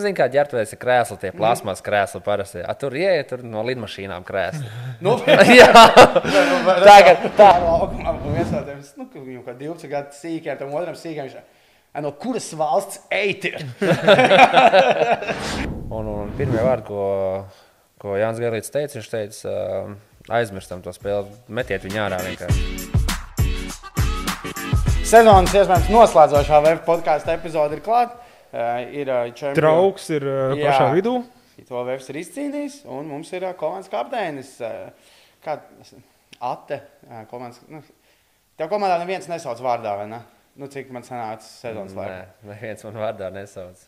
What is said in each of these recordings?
Zini, kā ģērbtuvēs ir krēsli, tie plasmas krēsli parasti. A, tur ieiet tur no lidmašīnām krēsli. Nu, Jā, tā ir. Un viens no tiem, nu, ka viņam kā 12 gadu sīkiem, tam otram sīkiem, viņš "Ai, no kuras valsts eit ir? un, un pirmie vārdi, ko, ko Jānis Gārlīts teica, viņš teica, aizmirstam to spēli, metiet viņu ārā vienkārši. Sezonas iespējams noslēdzošā web podkāstu epizode ir klāta. Uh, ir uh, čempion- Trauks ir uh, Jā. pašā vidū. To veids ir izcīnījis, un mums ir komandas kapteinis. Kā Ate, komandas. Nu, tev komandā neviens nesauc vārdā, vai ne? Nu, cik man sanāca sezonas laikā? Nē, neviens man vārdā nesauc.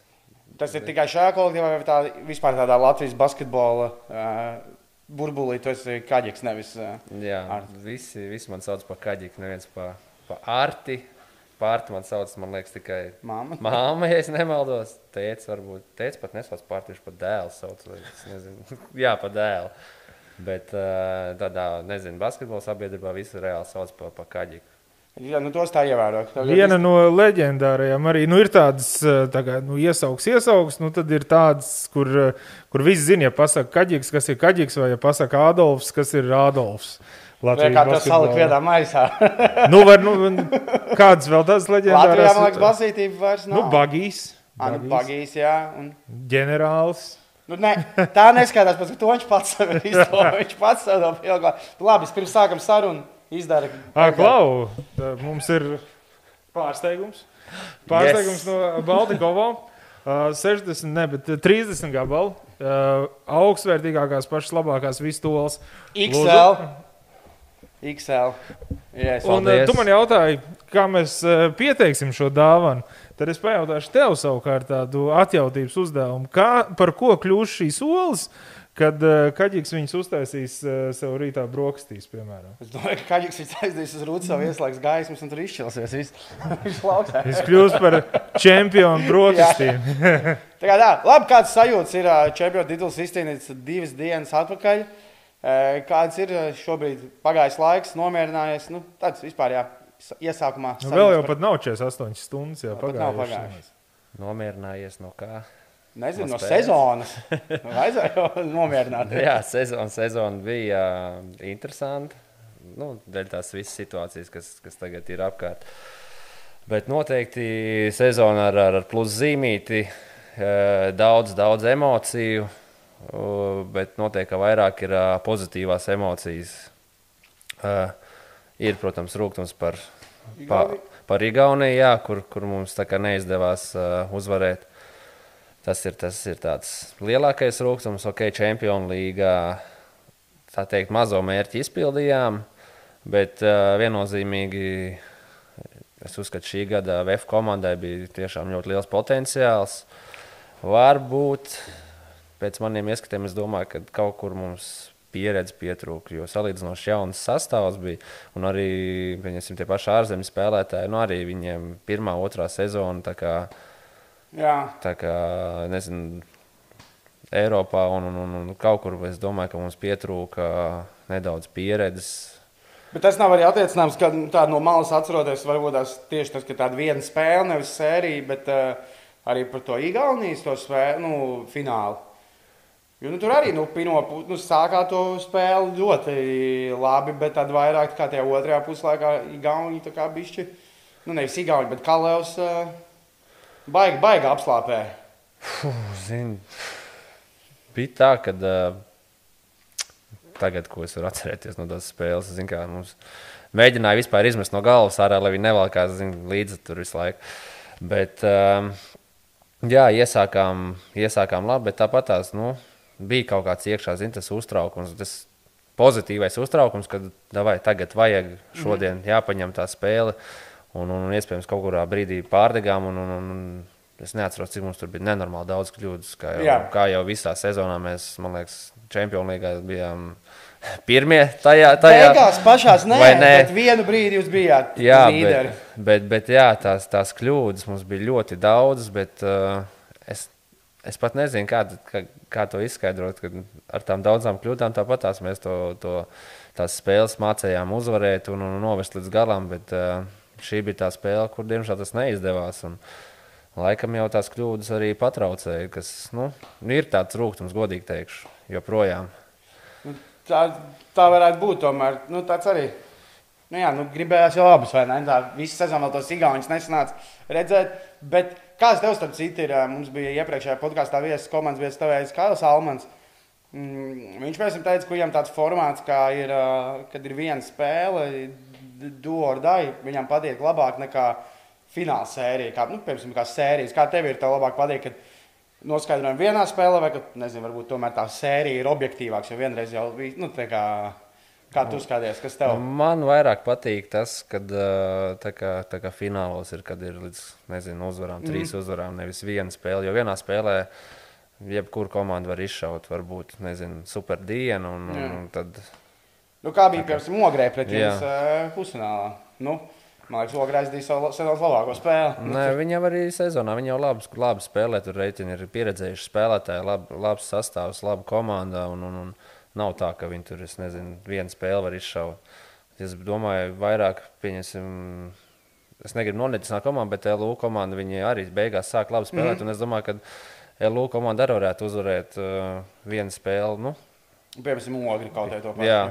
Tas ir tikai šajā kolektīvā, vai tā, vispār tādā Latvijas basketbola uh, burbulī. Tas ir kaģis, nevis. Uh, Jā, Arti. visi, visi man sauc par kaģiku, neviens par pa Arti. Pārti man sauc, man liekas, tikai Māma. Māma, ja es nemaldos, teica, varbūt teica, pat nesauc pārti, viņš pat dēlu sauc. Jā, pat dēlu. Bet uh, tādā, nezinu, basketbola sabiedrībā visu reāli sauc par pa kaģiku. Jā, nu tos tā ievēro. Viena no leģendārajām arī nu, ir tādas, uh, tā kā, nu, iesaugs, iesaugs, nu, tad ir tādas, kur, uh, kur visi zina, ja pasaka kaģiks, kas ir kaģiks, vai ja pasaka Adolfs, kas ir Adolfs. Vai kā tas salikt vienā maisā? Nu, var, nu, kādas vēl tādas Latvijā, leģendāras? man liekas, basītība vairs nav. Nu, bagīs, Ah, nu, bagīs, jā. Un... ģenerālis. Nu, ne, tā neskaidrs, pēc, to viņš pats sev ir izdomājis. Viņš pats sev to pieļāva. Labi, pirms sākam sarunu. Izdara. Ah, Klau, tā mums ir pārsteigums. Pārsteigums Yes. no Baltikovo. Uh, 60, ne, bet 30 gabalu. Uh, augstvērtīgākās, pašas labākās vistolas. XL. XL. Yes. Un uh, Paldies. tu man jautāji, kā mēs uh, pieteiksim šo dāvanu. Tad es pajautāšu tev savukārt tādu atjautības uzdevumu. Kā, par ko kļūs šīs olas, kad uh, Kaģiks viņus uztaisīs uh, sev rītā brokastīs, piemēram? Es domāju, ka Kaģis ir aizdījis uz rūtas, savu ieslēgs gaismas un tur izšķilsies. viss. Viņš. Viņš kļūs par čempionu brokastīm. Tā kā tā, labi, kāds sajūts ir čempionu tituls izcīnīts divas dienas atpakaļ. Ē, Kāds ir šobrīd pagājis laiks, nomierinājies? Nu, tāds vispār, jā, iesākumā. Nu, vēl jau par- pat nav 48 stundas, jau Pat nav pagājušas. pagājušas. Nomierinājies no kā? Nezinu, no no sezonas. Vajadzēja nomierināt. Jā, sezona, sezona bija interesanta. Nu, dēļ tās visas situācijas, kas, kas tagad ir apkārt. Bet noteikti sezona ar, ar, ar pluszīmīti, daudz, daudz emociju. Uh, Bet noteikti ka vairāk ir uh, pozitīvās emocijas. Uh, Ir, protams, rūkums par, pa, par Igauniju, jā, kur, kur mums neizdevās uh, uzvarēt. Tas ir, tas ir lielākais rūkums, ok, Champions League. Tā teikt, mazo mērķi izpildījām, bet uh, viennozīmīgi es uzskatu, šī gada VF komandai bija tiešām ļoti liels potenciāls. Varbūt pēc maniem ieskatiem, es domāju, ka kaut kur mums pieredze pietrūka, jo salīdzinoši jauns sastāvs bija. Un arī pieņemsim, tie paši ārzemju spēlētāji, nu arī viņiem pirmā, otrā sezona. tā kā Jā, Tā kā, nezinu, Eiropā un, un, un, un kaut kur es domāju, ka mums pietrūka nedaudz pieredzes. bet tas nav arī attiecināms, ka nu, tā no malas atceroties, varbūt tās tieši tas, ka tāda viena spēle, nevis sērija, bet uh, arī par to Igaunijas to spēli, nu, finālu. Jo, nu, tur arī nu, pirmo, pu- nu, sākā to spēli ļoti labi, bet tad vairāk kā tajā otrajā puslaikā Igaunija tā kā bišķi, nu nevis Igaunija, bet Kalevs uh, baigi, baigi apslāpē. Zin, bija tā, ka uh, tagad, ko es varu atcerēties no tās spēles, zin, kā mums mēģināja vispār izmest no galvas ārā, lai viņi nevalkās zin, līdzi tur visu laiku. Bet, um, jā, iesākām, iesākām labi, bet tāpat tās, nu, bija kaut kāds iekšā, zin, tas uztraukums. Tas pozitīvais uztraukums, ka davai, tagad vajag šodien jāpaņem tā spēle. Un, un, un iespējams, kaut kurā brīdī pārdegām. Un, un, un, es neatceros, cik mums tur bija nenormāli daudz kļūdas. Kā jau, Jā. kā jau visā sezonā mēs, man liekas, Champions League bijām pirmie tajā. tajā. Beigās pašās nē, Vai ne? bet vienu brīdi jūs bijāt Jā, līderi. bet, bet, bet jā, tās, tās kļūdas mums bija ļoti daudzas. Bet, uh, es, es pat nezinu, kā, kā, kā to izskaidrot. Kad ar tām daudzām kļūdām tāpat tās mēs to, to, tās spēles mācījām uzvarēt un, un novest līdz galam. Bet uh, šī bija tā spēle, kur diemžēl tas neizdevās. Un, laikam jau tās kļūdas arī patraucēja, kas nu, ir tāds rūkums, godīgi teikšu, joprojām. Nu, tā, tā varētu būt tomēr. Nu, tāds arī. Nu, jā, nu, gribējās jau abus? Tā visu sezonu vēl tos igauņus nesanāca redzēt. Bet kāds tev starp citu ir? Mums bija iepriekšējā podkāstā viesis komandas viesis tavējs Kāls Almans. Mm, viņš pēc tam teica, ka viņam tāds formāts, kā ir, kad ir viena spēle, die, viņam patīk labāk nekā fināla sērija. Kā, nu, piemēram, kā sērijas. Kā tev ir tev labāk patīk, kad noskaidrojam vienā spēlē, vai, ka, nezinu, varbūt tomēr tā sērija ir objektīvāka, jo vienreiz jau bija, nu, tā kā, kā tu skaties, kas tev? Man vairāk patīk tas, kad tā kā, tā kā finālos ir, kad ir līdz nezinu, uzvarām, trīs mm. uzvarām, nevis viena spēle. Jo vienā spēlē jebkura komanda var izšaut, varbūt nezinu, super dienu. Un, un, un tad, Nu, kā bija piemēram Ogrē pret jums pusfinālā? Nu, man liekas, Ogrē aizdīja savu sezonas labāko spēli. Nē, viņi jau arī sezonā viņi jau labi, labi spēlē. Tur reiķini ir pieredzējuši spēlētāji, lab, labs sastāvs, laba komanda. Un, un, un nav tā, ka viņi tur, es nezinu, vienu spēli var izšaut. Es domāju, vairāk pieņemsim. Es negribu nonīcināt komandu, bet LU komanda arī beigās sāk labi spēlēt. Mm. Es domāju, ka LU komanda arī varētu uzvarēt uh, vienu spēli. Nu, Piemēram, Ogrē kaut kā to pašu. jā.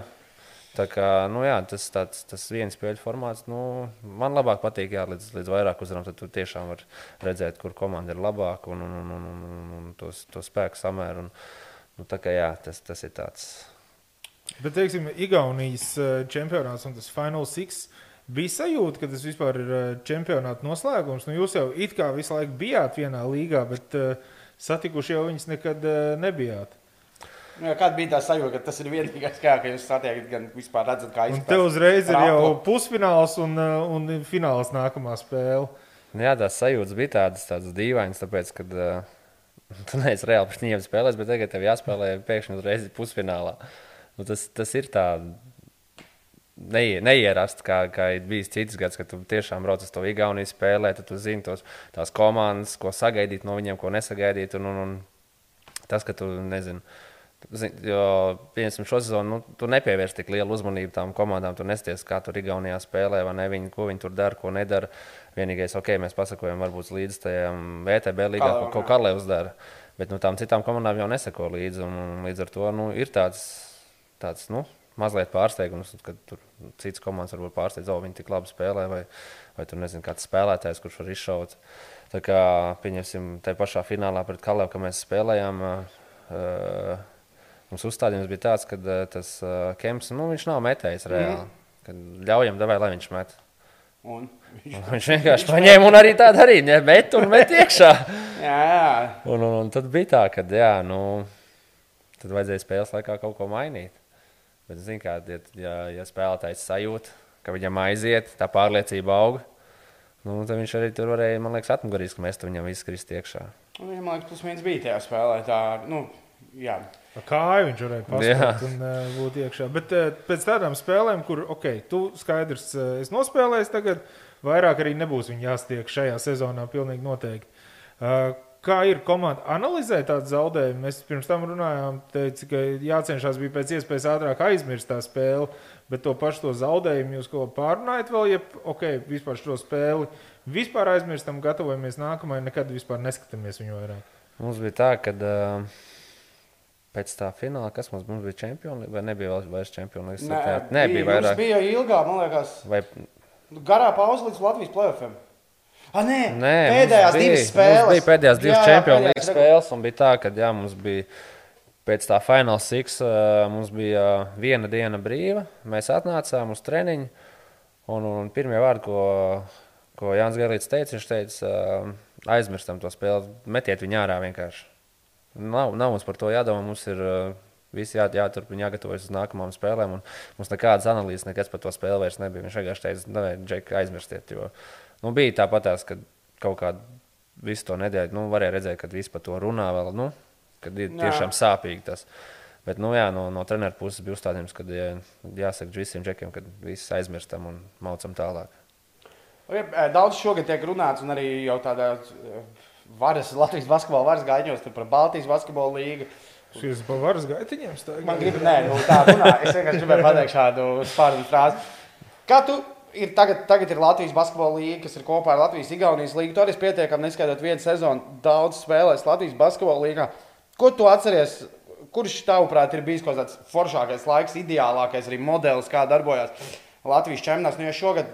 Tā kā, nu, jā, tas, tāds, tas viens spēļu formāts, nu, man labāk patīk, jā, līdz, līdz vairāk uzvarām. Tad tu tiešām vari redzēt, kur komanda ir labāka un, un, un, un, un, un tos, to spēku samēru. Un, nu, tā kā jā, tas, tas ir tāds. Bet, teiksim, Igaunijas eh, čempionāts un tas Final Six bija sajūta, ka tas vispār ir eh, čempionāta noslēgums. Nu, jūs jau it kā visu laiku bijāt vienā līgā, bet uh, satikuši jau viņus nekad uh, nebijāt. Nu, kāda bija tā sajūta, ka tas ir vienīgais, kā ka jūs satiekat, gan vispār redzat, kā Un izskatās? te uzreiz ir jau pusfināls un, un fināls nākamā spēle. Nu, jā, tās sajūtas bija tādas, tādas dīvainas, tāpēc, ka uh, tu neesi reāli pret viņiem spēlējis, bet tagad tev jāspēlē pēkšņi uzreiz pusfinālā. Nu, tas, tas ir tā. Neie, neierast, kā, kā ir bijis cits gads, kad tu tiešām brauc uz to Igauniju spēlē, tad tu zini tos, tās komandas, ko sagaidīt no viņiem, ko nesagaidīt. Un, un, un tas, ka tu nezini, zin, jo, pieņemsim, šo sezonu, nu, tu nepievērsi tik lielu uzmanību tām komandām, tu nesties, kā tur Igaunijā spēlē, vai ne, viņi, ko viņi tur dara, ko nedara. Vienīgais, ok, mēs pasakojam, varbūt līdz tajam VTB līgā, ko, ko jā. Kalevs dara. Bet nu, tām citām komandām jau neseko līdzi. Un, un līdz ar to nu, ir tāds, tāds nu, mazliet pārsteigums, kad tur citas komandas varbūt pārsteidz, ka viņi tik labi spēlē, vai, vai tur nezinu, kāds spēlētājs, kurš var izšaut. Tā kā, pieņemsim, tajā pašā finālā pret Kalevu, kad mēs spēlējām, uh, mums uzstādījums bija tāds, ka uh, tas uh, Kemps, nu, nav metējis reāli. Kad ļaujam, devai, lai viņš met. Un, Un Viņš vienkārši paņēma un arī tādu arī met un met iekšā. jā, jā. Un, un, un tad bija tā, ka jā, nu, tad vajadzēja spēles laikā kaut ko mainīt. Bet, zin, kā, ja, ja, ja spēlētājs sajūt, ka viņam aiziet, tā pārliecība aug, nu, tad viņš arī tur varēja, man liekas, atmugurīski mest un viņam viss krist iekšā. Un Viņam, man liekas, plus viens bija tajā spēlē. Tā, nu, jā. Kāju viņš varēja paspēt un uh, būt iekšā. Bet uh, pēc tādām spēlēm, kur, ok, tu skaidrs, uh, es nospēlēju tagad, vairāk arī nebūs viņa jāstiek šajā sezonā, pilnīgi noteikti. Uh, kā ir komanda analizē tādu zaudējumu? Mēs pirms tam runājām, teica, ka jācenšas bija pēc iespējas ātrāk aizmirst tā spēle, bet to pašu to zaudējumu jūs kaut ko pārrunājat vēl, ja, ok, vispār šo spēli vispār aizmirstam, gatavojamies nākamajai, nekad vispār neskatāmies viņu vairāk. Mums bija tā, ka uh, pēc tā fināla, kas mums, mums bija čempioni, vai nebija vēl vairs čempioni? Saprotu, Nē, nebija jums vairāk. bija ilgā, man liekas, Vai, garā pauze līdz Latvijas plēsoņiem. Ah, nē, Nē, pēdējās bija, divas spēles. Bija pēdējās divas Jā, čempionu līnijas spēles, un bija tā, ka jā, mums bija pēc tā Final Six, uh, mums bija viena diena brīva. Mēs atnācām uz treniņu, un, un pirmie vārdi, ko, ko Jānis Garlīts teica, viņš teica, uh, aizmirstam to spēli, metiet viņu ārā vienkārši. Nav, nav mums par to jādomā, mums ir. Uh, Visi jā, jāturpina, jāgatavojas uz nākamajām spēlēm. Mums nekādas analīzes, nekas par to spēli vairs nebija. Viņš vienkārši teica, nē, Džeki, aizmirstiet. Jo, nu, bija tāpatās, ka kaut kāda visu to nedēļu, nu, varēja redzēt, ka visi par to runā vēl, nu, kad ir Jā. tiešām sāpīgi tas. Bet, nu, jā, no, no treneru puses bija uzstādījums, ka jā, jāsaka visiem džekiem, ka viss aizmirstam un maucam tālāk. Jā, Daudz šogad tiek runāts, un arī jau tādā eh, varas, Latvijas basketbola varas gaiņos tur par Baltijas basketbola līgu. Šis pa varas gaitiņiem stāv. Man grib, nē, nu, tā runā. Es vienkārši gribēju pateikt šādu spārnu frāzi. Kā tu ir tagad, tagad ir Latvijas basketbola līnija, kas ir kopā ar Latvijas-Igaunijas līniju. Tur arī pietiekami neskaidrot vienu sezonu. Daudz spēlēs Latvijas basketbola līnijā. Ko tu atceries? Kurš tavuprāt ir bijis kaut kāds foršākais laiks, ideālākais arī modelis, kā darbojās Latvijas čempionāts? Nu, jo šogad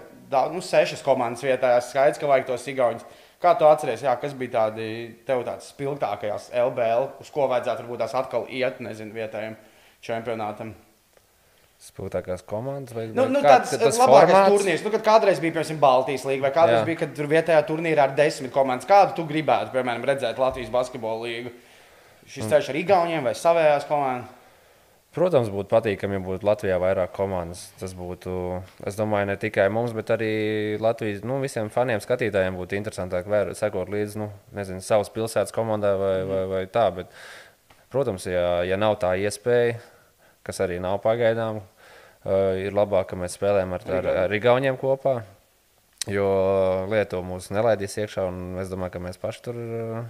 nu, sešas komandas vietējās skaidrs, ka vajag tos Igaunus. Kā tu atceries, jā, kas bija tādi tev tāds spilgtākajās LBL, uz ko vajadzētu varbūt tās atkal iet, nezinu, vietējiem čempionātam? Spilgtākās komandas vai, Nu, nu, kā- tāds labākais turnīrs, nu, kad kādreiz bija piemēram Baltijas līnija, vai kādreiz Jā. bija, kad vietējā turnīrā ar desmit komandas. Kādu tu gribētu, piemēram, redzēt Latvijas basketbola līniju? Šis Mm. ceļš ar Igauniem vai savējās komandas? Protams, būtu patīkami, ja būtu Latvijā vairāk komandas. Tas būtu, es domāju, ne tikai mums, bet arī Latvijas nu, visiem faniem, skatītājiem būtu interesantāk vērot, sekot līdzi nu, nezinu, savas pilsētas komandai vai, vai, vai tā. Bet, protams, ja, ja nav tā iespēja, kas arī nav pagaidām, uh, ir labāk, ka mēs spēlējam ar, ar, ar Igauniem kopā. Jo Lietuva mūs nelaidīs iekšā, un es domāju, ka mēs paši tur, uh,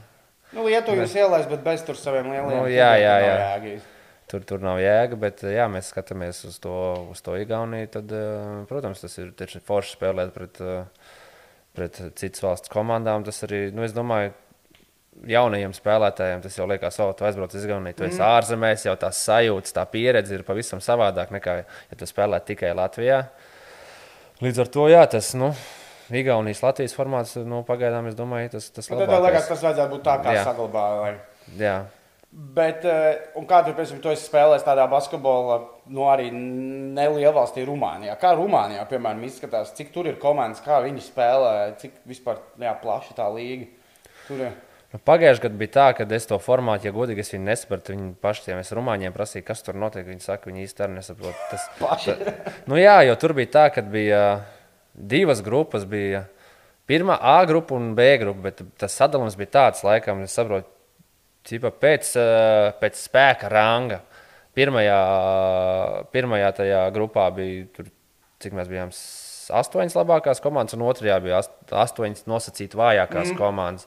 Nu, Lietuva jūs ielaist, bet bez tur saviem lieliem. Nu, jā, jā, nav jā. jēgas. Tur, tur nav jēga. Bet, jā, mēs skatāmies uz to, uz to Igauniju. Tad, uh, protams, tas ir tieši forši spēlēt pret, uh, pret citas valsts komandām. Tas arī, nu, es domāju, jaunajiem spēlētājiem tas jau liekas, o, tu aizbrauc uz Igauniju, tu esi mm. ārzemēs, jau tās sajūtas, tā pieredze ir pavisam savādāk nekā, ja tu spēlē tikai Latvijā. Līdz ar to, jā, tas, nu, Igaunijas Latvijas formāts, nu, pagaidām, es domāju, tas, tas Nu, Tad liekas, labākais. tas vajadzētu būt tā, kā Jā. saglabāja. Lai... Jā. Bet, eh, un kā tu, piemēram, tu esi spēlējis tādā basketbolā, nu arī nelielā valstī, Rumānijā? Kā Rumānijā, piemēram, izskatās, cik tur ir komandas, kā viņi spēlē, cik vispār jā, plaša tā līga? Tur ir. Nu, Pagājušajā gadā bija tā, ka es to formātu, ja godīgi es viņu nesapratu, viņi paši tiem es rumāņiem prasīju, kas tur notiek. Viņi saka, viņi īstenībā nesaprot. Tas, Paši. nu, jā, jo tur bija tā, ka bija divas grupas. Bija pirmā A grupa un B grupa, bet tas sadalījums bija tāds, laikam, es saprotu, ķipa, pēc, eh, pēc spēka ranga. Pirmajā, pirmajā tajā grupā bija, tur, cik mēs bijām, astoņas labākās komandas, un otrajā bija ast- astoņas nosacīti vājākās mm. komandas.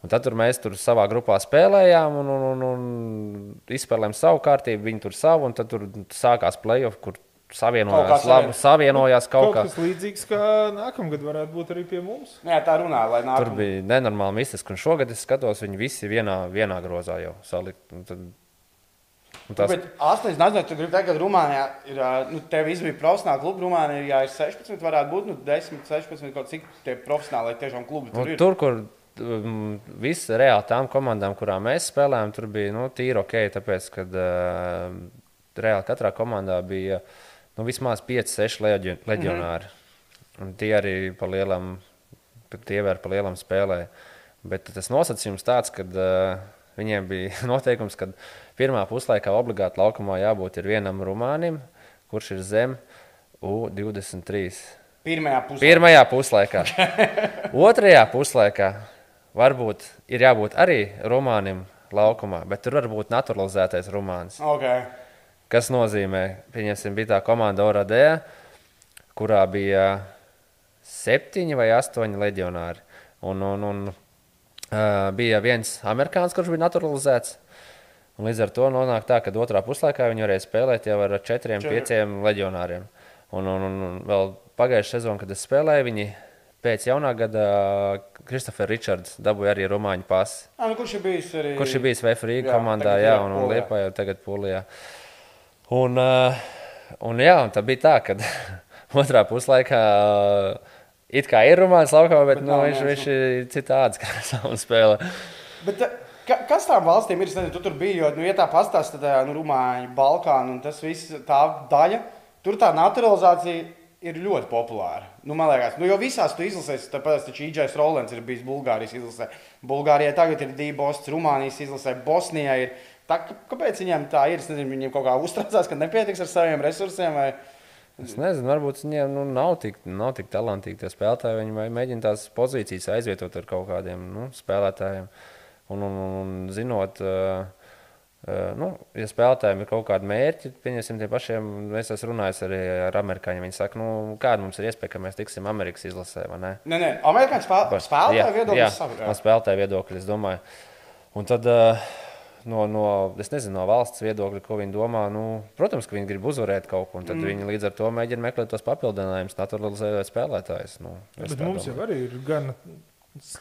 Un tad tur mēs tur savā grupā spēlējām, un, un, un, un izspēlējām savu kārtību, viņi tur savu, un tad tur sākās playoff, kur savienojās, kā labi, savienojās kaut, Kaut kā. kas līdzīgs, kā nākamgad varētu būt arī pie mums. Jā, tā runā, lai nāk. Tur bija nenormāli mistiski, un šogad es skatos, viņi visi vienā, vienā grozā jau salikt. Un tad, un Tas... tas, Bet 8, nezinu, tu gribi ka Rumānijā ir, nu, tev izbija profesionāla kluba. Rumānijā ir 16, varētu būt, nu, 10, 16, kaut cik tie profesionāli tiešām klubi tur nu, ir. tur, kur um, viss reāli tām komandām, kurām mēs spēlējām, tur bija nu, tīri ok, tāpēc, ka uh, reāli katrā komandā bija nu, vismaz 5, 6 leģi- leģionāri. Mm -hmm. Un tie arī pa lielam, tie vēl pa lielam spēlē. Bet tas nosacījums tāds, ka uh, viņiem bija noteikums, ka pirmā puslaikā obligāti laukumā jābūt vienam rumānim, kurš ir zem U23. Pirmajā pusē. Pirmajā puslaikā. Otrajā puslaikā varbūt ir jābūt arī romānim laukumā, bet tur var būt naturalizētais romāns. Okay. Kas nozīmē, pieņemsim, bija tā komanda Oradē, kurā bija septiņi vai astoņi leģionāri. Un, un, un uh, bija viens amerikānis, kurš bija naturalizēts. Un līdz ar to nonāk tā, ka otrā puslaikā viņi varēja spēlēt jau ar četriem, Četri. pieciem leģionāriem. Un, un, un, vēl pagājušajā sezonā, kad es spēlēju, viņi pēc jaunā gada Kristofers Richards dabūja arī romāņu pasi. Nu, kurš ir bijis arī? Kurš ir bijis Vēfrīga Jā, komandā, jā, ir un, un. Liepā jau tagad Polijā. Uh, un jā, un tā bija tā, ka otrā puslaikā uh, it kā ir romāns laukumā, bet, Bet nu, viņš, viņš ir citāds, kā savu spēlē. Bet, eh, ka, kas tām valstīm ir? Es nezinu, tu tur biji, jo, nu, ja tā pastāsta, tad, nu, Rumāņa, Balkāna un tas viss tā daļa, tur tā naturalizācija ir ļoti populāra. Nu, man liekas, nu, jo visās tu izlasēsi, tāpēc taču Ijais Rolands ir bijis Bulgārijas izlasē. Bulgārijai tagad ir Dībosts, Rumānijas izlasē, Bosnijai ir. Tā, kā- kāpēc viņiem tā ir? Es nezinu, viņiem kaut kā uztraucās, ka nepietiks ar saviem resursiem. Vai... Es nezinu, varbūt viņiem nu, nav, tik, nav tik talantīgi tie spēlētāji. Viņi mēģina tās pozīcijas aizvietot ar kaut kādiem nu, spēlētājiem. Un, un, un, un zinot, uh, uh, nu, ja spēlētājiem ir kaut kādi mērķi, pieņemsim tie pašiem, es esmu runājis arī ar amerikāņiem. Viņi saka, nu, kāda mums ir iespēja, ka mēs tiksim Amerikas izlasē? Nē, nē, amerikāņu spēl... spēlētāju viedoklis jā, spēlētāja viedokļa, es domāju. Un tad, uh, no, no, es nezinu, no valsts viedokļa, ko viņi domā. Nu, protams, ka viņi grib uzvarēt kaut ko, un tad mm. viņi līdz ar to mēģina meklēt tos papildinājumus, naturalizēt spēlētājus. Nu, es Bet tā mums jau domāju. arī ir gan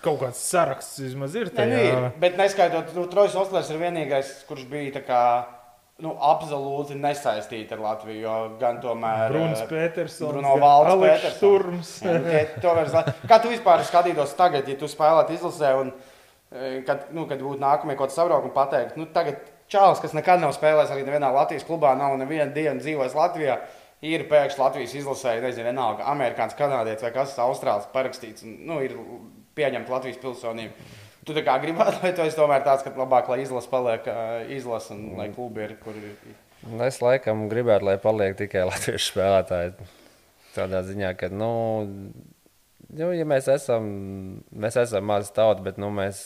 kaut kāds saraksts, vismaz ir Nē, tajā. nu ir, bet neskaitot, nu, Trojs Oslers ir vienīgais, kurš bija tā kā, nu, absolūti nesaistīts ar Latviju. Jo gan tomēr Bruns eh, Petersons, Bruno Aleks Petersons. To vairs la- Kā tu vispār skatītos tagad, ja tu spēlētu izlasē, un eh, kad, nu, kad būtu nākamie kaut kādi sabraukumi, pateikt, nu, tagad Čāls, kas nekad nav spēlējis arī nevienā Latvijas klubā, nav nevienu dienu dzīvojis Latvijā, ir pēkšņi Latvijas izlasē, nezinu, vienalga, amerikānis, kanādietis vai kas, austrāls parakstīts, un, nu, ir pieņemta Latvijas pilsonība. Tu tā kā gribētu, vai tu esi tomēr tāds, ka labāk, lai izlase paliek eh, izlase un lai klubi ir, kur ir. Nu, Es laikam gribētu, lai paliek tikai latviešu spēlētāji. Tādā ziņā, ka, nu, nu ja mēs esam, mēs esam maza tauta, bet nu, mēs,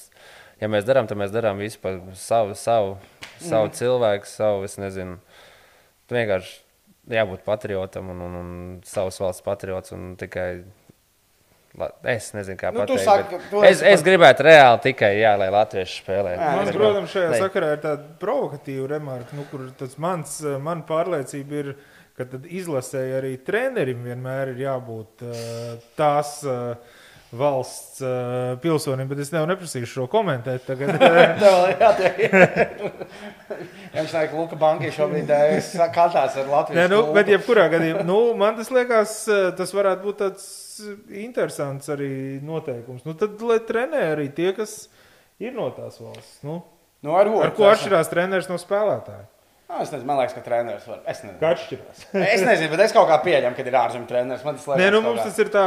ja mēs darām, tad mēs darām visu par savu, savu, savu mm. cilvēku, savu, es nezinu, tu vienkārši jābūt patriotam un, un, un savas valsts patriots un tikai. Es nezinu, kā Nu, pateikt. saki, es, es pat- gribētu reāli tikai, jā, lai latvieši spēlē. Jā, Man, protams, šajā Ne. sakarā ir tāda provokatīva remarka, nu, kur tas mans, man pārliecība ir, ka tad izlasēji arī trenerim vienmēr ir jābūt uh, tās uh, valsts uh, pilsonim, bet es nevaru neprasīšu šo komentēt tagad. Tev jātiek. Jums nāk, Luka Banki šobrīd eh, skatās ar Latvijas Nē, nu, bet jebkurā gadījumā, nu, man tas liekas, eh, tas varētu būt tāds interesants arī noteikums. Nu, tad, lai trenē arī tie, kas ir no tās valsts. Nu, Nu, ar, ar ko atšķirās treneris no spēlētāja? Nu, es nezinu, man liekas, ka treneris var. Es nezinu. Atšķirās? Es nezinu, bet es kaut kā pieņemu, ka ir ārzemju treneris. Man tas liekas, Nē, nu, mums kā- tas ir tā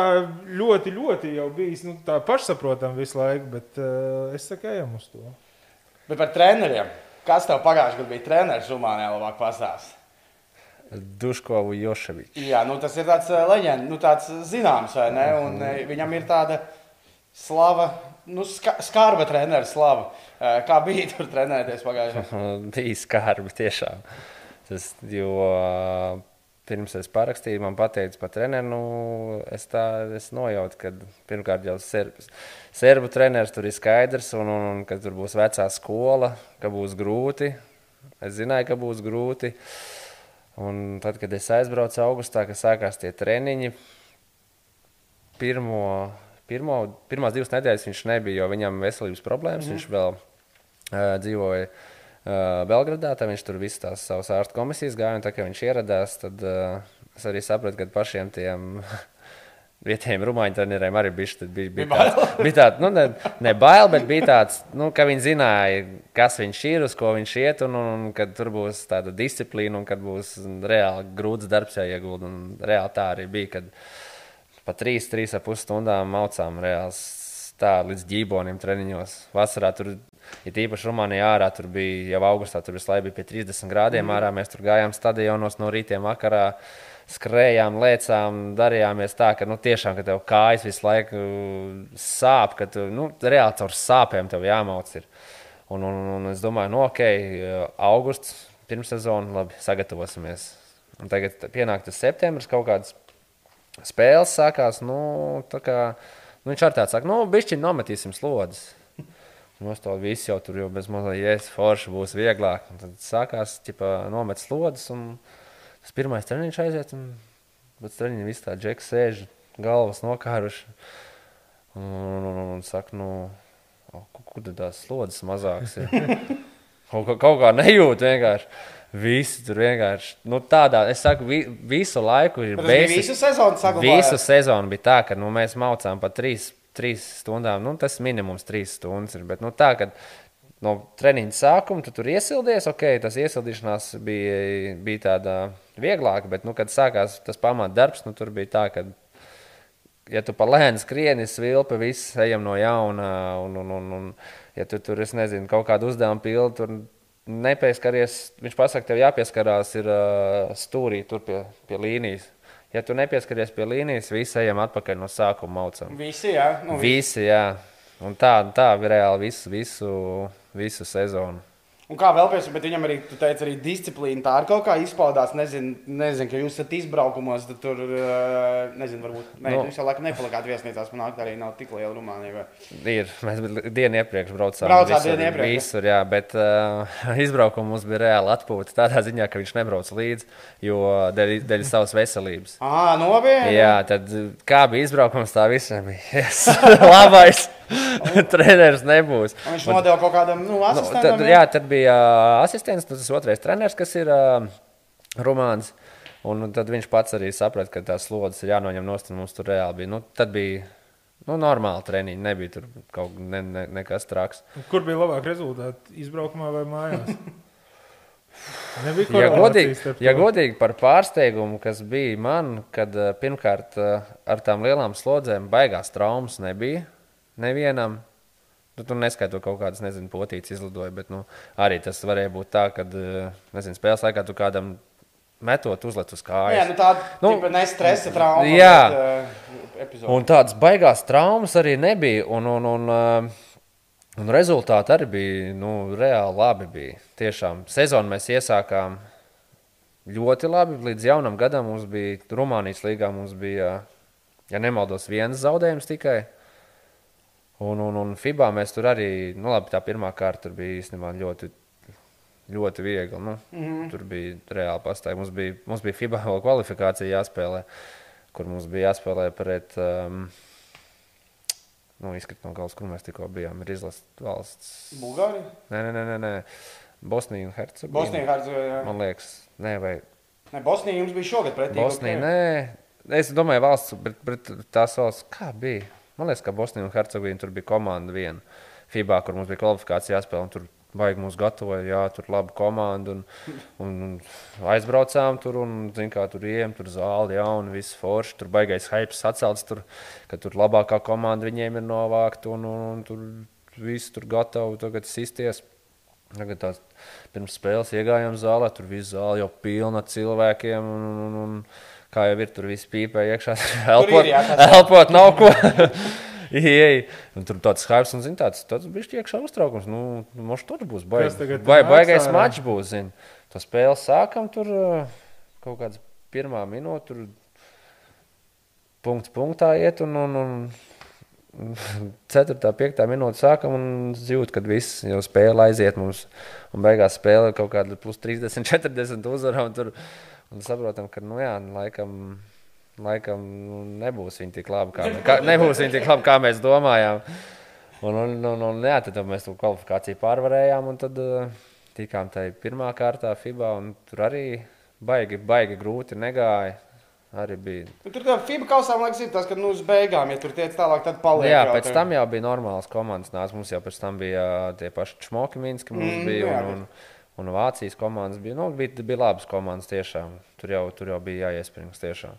ļoti, ļoti jau bijis nu, tā pašsaprotami visu laiku, bet uh, es saku, ejam uz to. Bet par treneriem. Kas tev pagājušajā gadā bija treneris Rumānijā, labāk pastāstīt? Duškovu Joševičs. Jā, nu, tas ir tāds leģenda, nu, tāds zināms, vai ne? Un eh, viņam ir tāda slava, nu, ska, skarba treneris slava. Eh, Kā bija tur trenēties pagājušajā gadā? bija skarbi tiešām. Tas, jo ā, pirms es parakstīju, man teica par treneru, nu, es, tā, es nojautu, ka pirmkārt jau serbs, serbu treneris tur ir skaidrs, un, un, un ka tur būs vecā skola, ka būs grūti. Es zināju, ka būs grūti. Un tad, kad es aizbraucu augustā, kad sākās tie treniņi, pirmo, pirmo, pirmās divas nedēļas viņš nebija, jo viņam veselības problēmas. Mm -hmm. Viņš vēl uh, dzīvoja uh, Belgradā, tad viņš tur visas tās savas ārstu komisijas gāja. Tā kā viņš ieradās, tad uh, es arī sapratu, ka pašiem tiem vietējiem rumāņu treneriem arī bija, bija, bija, tāds, bija tāds, nu, ne, ne bail, bet bija tāds, nu, ka viņi zināja, kas viņš ir, uz ko viņš iet, un, un, un kad tur būs tāda disciplīna, un kad būs reāli grūts darbs jāiegulda. Un reāli tā arī bija, kad pa trīs, trīs ap pus stundām maucām reāli tā līdz ģībonim treniņos. Vasarā tur, ja tīpaši Rumānijā ārā, tur bija jau augustā, tur bija pie 30 grādiem mm. ārā. Mēs tur gājām stadionos no rītiem vakarā. Skrējām, lēcām, darījāmies tā, ka nu, tiešām, ka tev kājas visu laiku sāp, ka tu nu, reāli caur sāpēm tev jāmauc. Ir. Un, un, un es domāju, nu, ok, augusts, pirmssezona, labi, sagatavosimies. Un tagad pienāk tas septembris, kaut kādas spēles sākās. Nu, kā, nu, viņš ar tādu saka, nu, bišķi nometīsim slodzes. Mums to visu jau tur jau bez mazliet jēzus, forši būs vieglāk. Un tad sākās, ķipa, nomet slodzes. Un tas pirmais treniņš aiziet, un pēc treniņa viss tā džeks sēž, galvas nokāruši. Un, un, un, un saka, nu, o, kur, tad tās slodzes mazākas ir? kaut, kaut kā nejūt vienkārši. Visi tur vienkārši, nu, tādā, es saku, vi, visu laiku ir basic- visu sezonu saglabājās? Visu sezonu bija tā, ka nu, mēs maucām pa trīs, trīs stundām. Nu, tas minimums trīs stundas ir. Bet nu, tā, ka no treniņa sākuma tu tur iesildies, ok, tas iesildīšanās bija, bija tāda vieglāka, bet, nu, kad sākās tas pamatdarbs, nu, tur bija tā, ka, ja tu pa lēni skrieni, svilpi, viss ejam no jauna, un, un, un, un ja tu tur, es nezinu, kaut kādu uzdevumu pildi, tur nepieskaries, viņš pasaka, tev jāpieskarās ir uh, stūrī tur pie, pie līnijas. Ja tu nepieskaries pie līnijas, visi ejam atpakaļ no sākuma maucam. Visi, jā. Nu, visi. Visi, jā. Un tā, tā bija reāli visu, visu, visu sezonu. Un kā vēl pēc tam, bet viņam arī, tu teici, arī disciplīna tā ar kaut kā izpaudās. Nezinu, nezinu ka jūs esat izbraukumos, tad tur, eh, nezinu, varbūt, ne, Nu. no. jūs jau laikam nepalikāt viesnīcās, man nāk arī nav tik liela Rumānija. vai? Ir. Mēs dienu iepriekš braucām. Braucāt visur, dienu iepriekš? Visur, jā, bet uh, izbraukums mums bija reāli atpūta. Tādā ziņā, ka viņš nebrauc līdzi, jo dēļ, dēļ savas veselības. Ā, nopietni! Jā, tad kā bija izbraukums, tā visam bija. Labais treneris nebūs. Un viņš nodeva kaut kādam, nu, Nu, asistentam. tad, jā, tad bija ā, asistents, nu, tas otrais treneris, kas ir uh, Rumāns. Un tad viņš pats arī saprata, ka tās slodzes ir jānoņem nost, un mums tur reāli bija. Nu, tad bija nu, normāli treniņi, nebija tur kaut ne, ne, nekas traks. Kur bija labāk rezultāti? Izbraukumā vai mājās? Ja godīgi, ja godīgi par pārsteigumu, kas bija man, kad pirmkārt ar tām lielām slodzēm baigās traumas nebija nevienam. Nu, tur neskaitot kaut kādas, nezinu, potītas izlidoja, bet nu, arī tas varēja būt tā, ka, nezinu, spēles laikā tu kādam metot uzlet uz Jā, kājas. nu tāda Nu, nu, nestresa trauma. jā. Bet, uh. Un tādas baigās traumas arī nebija. Un, un, un, ā, un rezultāti arī bija nu, reāli labi. Bija. Tiešām sezonu mēs iesākām ļoti labi. Līdz jaunam gadam mums bija Rumānijas līgā, mums bija, ja nemaldos, viens zaudējums tikai. Un, un, un FIBA mēs tur arī, nu, labi, tā pirmā kārta bija īstenībā ļoti, ļoti viegli. Nu, mm -hmm. Tur bija reāli pastāvīgi. Mums bija, mums bija FIBA vēl kvalifikācija jāspēlē, kur mums bija jāspēlē pret. Um, Nu, izkrīt no galvas, kur mēs tikko bijām. Ir izlases valsts. Bulgārija? Nē, nē, nē, nē, nē. Bosnija un Hercegovina. Bosnija, Hercegovina. Man liekas, nē, vai Ne, Bosnija jums bija šogad pretī. Bosnija. Nē, es domāju, valsts, bet, bet tās valsts, kā bija? Man liekas, ka Bosnija un Hercegovina tur bija komanda viena. FIBA, kur mums bija kvalifikācija jāspēlē, un tur baigi mūs gatavoja, jā, tur laba komanda. Un, un, un aizbraucām tur, un, zin, kā tur ejam, tur zāli jauni, viss forši. Tur baigais hypes atcelts, tur, ka tur labākā komanda viņiem ir novākta, un, un, un tur viss tur gatavi tagad sisties. Tagad tās pirms spēles iegājām zālē, tur viss zāle jau pilna cilvēkiem. Un, un, un, kā jau ir, tur viss pīpē iekšā. elpot, jā, elpot nav ko. Ieej, un tur tāds hype, un zin, tāds, tāds bija iekšā uztraukums. Nu, mums tur būs baigi, nāks baigais mačs būs. Zin. To spēli sākam tur kaut kāds pirmā minūte. Tur punkts punktā iet, un, un, un 4. un 5. minūte sākam un jūt, kad viss jau spēle aiziet mums. Un beigās spēle kaut kāda plus 30, 40 uzvarā. Un, tur, un saprotam, ka nu, jā, laikam, laikam nu, nebūs viņi tik labi, kā, kā, nebūs viņi tik labi, kā mēs domājām. Un, un, un, un jā, tad mēs to kvalifikāciju pārvarējām. Un tad uh, tikām tajā pirmā kārtā FIBA. un Tur arī baigi, baigi grūti negāja. Arī bija Nu, tur tā FIBA kausā, man liekas, tas, ka nu, uz beigām, ja tur tiec tālāk, tad paliek. Jā, pēc tam jau bija normāls komandas. Nāc, mums jau pēc tam bija tie paši Čmoki, Minski, mums mm, bija, jā, un, un, un Vācijas komandas bija. Nu, bija, bija labas komandas tiešām. Tur jau, tur jau bija jāiespringst tiešām.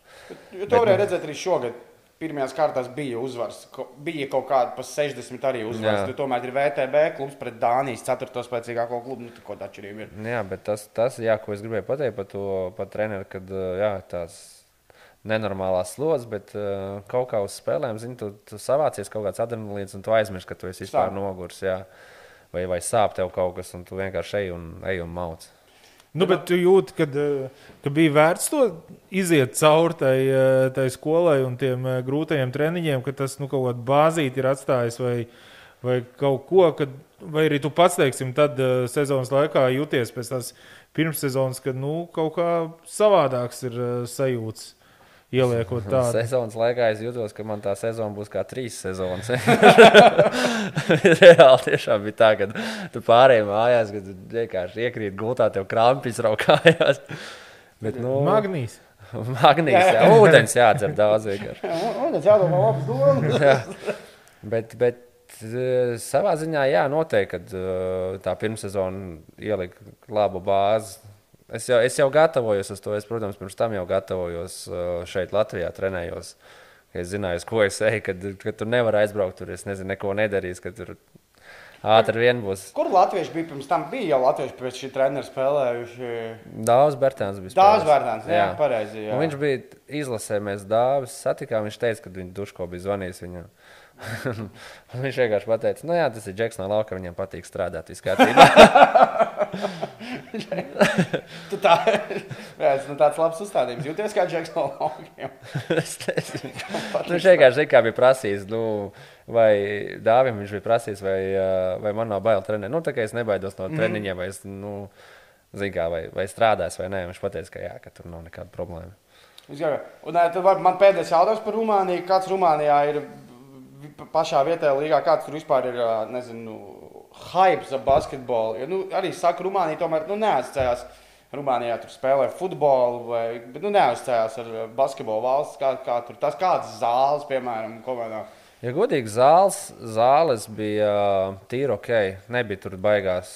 Jo to varēja redzēt arī šogad. Pirmajās kārtās bija uzvaras. Ko- Bija kaut kāda pa 60 arī uzvaras. Jā. Tur tomēr ir VTB klubs pret Dānijas 4. spēcīgāko klubu. Nu, kaut atšķirība ir. Jā, bet tas, tas jā, ko es gribēju pateikt par to par treneru, kad jā, tās nenormālās slodzes, bet uh, kaut kā uz spēlēm, zini, tu, tu savācies kaut kāds adrenalīns un tu aizmirsti, ka tu esi vispār Sāp. nogurs. Jā. Vai, vai sāp tev kaut kas, un tu vienkārši ej un, ej un mauc. Nu, bet tu jūti, ka, ka bija vērts to iziet cauri tai, tai skolai un tiem eh, grūtajiem treniņiem, ka tas nu, kaut kāda bāzīte ir atstājis vai, vai kaut ko, kad, vai arī tu pats, teiksim, tad eh, sezonas laikā jūties pēc tās pirmssezonas, kad nu, kaut kā savādāks ir eh, sajūts. Ieliekot tādu Sezonas laikā es jūtos, ka man tā sezona būs kā trīs sezonas. Reāli tiešām bija tā, ka tu pārējai mājās, kad vienkārši iekrīt gultā, tev krampis raukājās. Bet, nu, magnīs. magnīs, jā, ūdens jādzer daudz vienkārši. Tas jādomā labas domas. Jā. Bet, bet eh, savā ziņā, jā, noteikti, kad eh, tā pirmssezona ielika labu bāzi. Es jau, es jau gatavojos uz to. Es, protams, pirms tam jau gatavojos eh, šeit, Latvijā, trenējos. Es zināju, ko es eju, kad, kad tur nevar aizbraukt. Tur es nezinu, neko nedarīs, tur ātri vien būs. Kur latvieši bija pirms tam? Bija jau latvieši pēc šī treneru spēlējuši. Dāvāns Bērtāns bija. Dāvs spēlējis. Vērtāns, jā, pareizi. Jā. Un viņš bija izlasē, mēs dāvis satikām. Viņš teica, ka viņa duško bija zvanījis viņam. Viņš vienkārši pateica, nu jā, tas ir Džeks no lauka, viņam patīk strādāt. kārtībā." tu tā, tas, nu, tāds labs uzstādījums. Jūties kā Džeks no nezinu. Nu, viņš vienkārši kā bija prasījis. Nu, vai dāvim viņš bija prasījis, vai, vai man nav bail trenēt. Nu, tā kā es nebaidos no treniņiem, vai es, nu, kā, vai, vai strādās vai nē. Viņš pateica, ka jā, ka tur nav nekāda problēma. Un var- man pēdējais jautājums par Rumāniju. Kāds Rumānijā ir pašā vietējā līgā, kāds tur vispār ir, nezinu, hype ap basketbolu? Jo, nu, arī saka, Rumānija tomēr nu, neatsacējās. Rumānijā tur spēlē futbolu, vai, bet nu, neuzstājās ar basketbolu valsts. Kā, kā tur tas kādas zāles, piemēram, komandā. Ja godīgi, zāles, zāles bija tīri ok. Nebija tur baigās,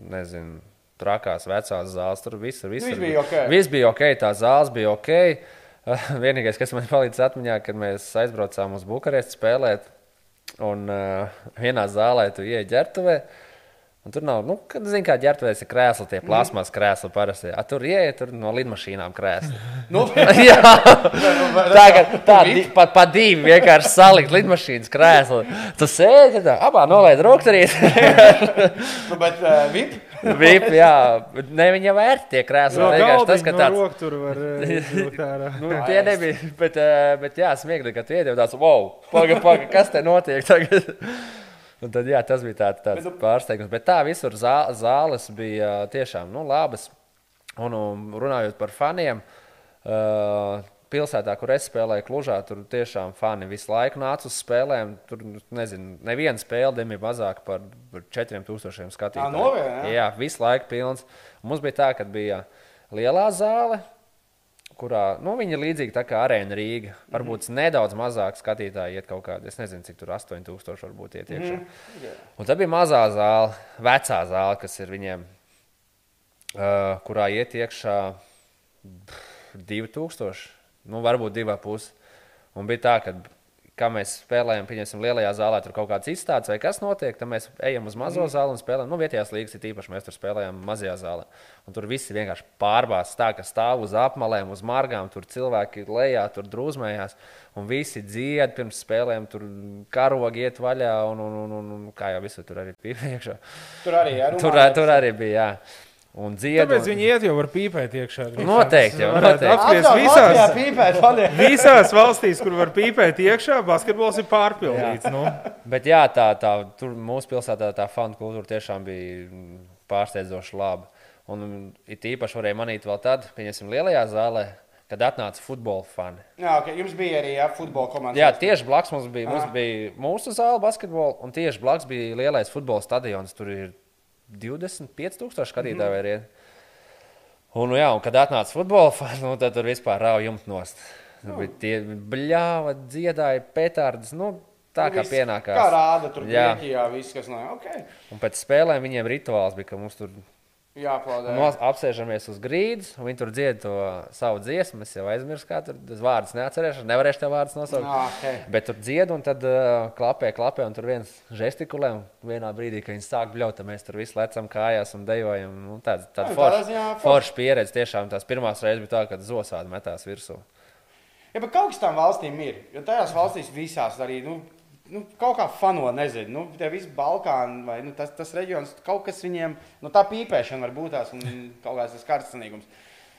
nezinu, trakās vecās zāles. Tur viss, viss, viss bija ok. Viss bija ok, tā zāles bija ok. Vienīgais, kas man palīdz atmiņā, kad mēs aizbraucām uz Bukaresti spēlēt, un uh, vienā zālē tu ieej ģērbtuvē. Un tur nav, nu, kad zini, kā ģērbtuvēs ir krēsli, tie plasmas krēsli parasti. A, tur ieej, tur no lidmašīnām krēsli. Nu, Jā, tā kā tā, di, pat pa divi vienkārši salikt lidmašīnas krēslu. Tu sēdi, tā, abā nolaid rokturīt. nu, bet uh, VIP. Vip, jā, ne viņa vērti tie krēsli. No vienkārši tas, ka no tāds. roka tur var eh, izvilkt ārā. Nu, tie nebija, bet, eh, bet jā, smieklīgi, ka tu iedod tāds, wow, paga, paga, kas te notiek tagad? Un tad, jā, tas bija tāds, tāds Bet tu- pārsteigums. Bet tā visur zā, zāles bija tiešām nu, labas. Un, un runājot par faniem, uh, pilsētā, kur es spēlēju, Klužā, tur tiešām fani visu laiku nāca uz spēlēm. Tur, nezinu, neviena spēle dem ir mazāk par par 4000 skatītājiem. noviena, jā? jā, visu laiku pilns. Mums bija tā, ka bija lielā zāle, kurā nu, viņi ir līdzīgi tā kā arēna Rīga. Varbūt mm -hmm. nedaudz mazāk skatītāji iet kaut kādā, es nezinu, cik tur 8000 varbūt iet iekšā. Mm -hmm. Un tad bija mazā zāle, vecā zāle, kas ir viņiem, uh, kurā iet iekšā pff, 2000, nu, varbūt 2,5. Un bija tā, ka, kā mēs spēlējam, pieņemsim, lielajā zālē, tur kaut kāds izstādes vai kas notiek, tad mēs ejam uz mazo mm. zāli un spēlējam. Nu, vietējās līgas ir īpaši, mēs tur spēlējam mazajā zālē. Un tur viss vienkārši pārbāzts tā, ka stāv uz apmalēm, uz margām, tur cilvēki lejā, tur drūzmējās. Un visi dzied pirms spēlēm, tur karogi iet vaļā, un, un, un, un, kā jau visur tur arī bija iekšā. Tur arī ir. Tur, tur arī bija, jā. Un dzied. Tāpēc viņi iet jau var pīpēt iekšā. Noteikti, jau, noteikti. visās, pīpēt, visās valstīs, kur var pīpēt iekšā, basketbols ir pārpildīts. Nu. Bet jā, tā, tā tur mūsu pilsētā tā fanu kultūra tiešām bija pārsteidzoši laba. Un it īpaši varēja manīt vēl tad, pieņemsim, lielajā zālē, kad atnāca futbola fani. Jā, okay. Jums bija arī jā, futbola komanda. Jā, tieši blakus mums bija, mums bija mūsu zāle basketbola, un tieši blakus bija lielais futbola stadions. Tur ir 25,000 skatītāju vai riet. Un, nu jā, un kad atnāca futbola fani, nu, tad tur vispār rauj jumtu nost. Tur bija tie bļāva, dziedāja, petardas. Nu, tā kā pienākās. Kā rāda tur Jā. Grieķijā, viss, kas nav. Okay. Un pēc spēlēm viņiem rituāls bija, ka mums tur Jāaplaudē. nos, apsēžamies uz grīdas, un viņi tur dzied to savu dziesmu. Es jau aizmirsu, kā tur tas vārds neatcerēšos, nevarēšu tev vārdus nosaukt. Nā, okay. Bet tur dzied, un tad uh, klapē, klapē, un tur viens žestikulē. Un vienā brīdī, kad viņi sāk bļaut, mēs tur visi lecam kājās un dejojam. Nu, tāda Jā, tāda tādā forša ziņā forša. forša pieredze. Tiešām tās pirmās reizes bija tā, kad zosādi metās virsū. Ja, bet kaut kas tam valstīm ir. Jo tajās valstīs visās arī nu, nu, kaut kā fano, nezinu, nu, tie visi Balkāni vai nu, tas, tas reģions, kaut kas viņiem, nu, tā pīpēšana var būt tās un kaut kāds tas karstanīgums.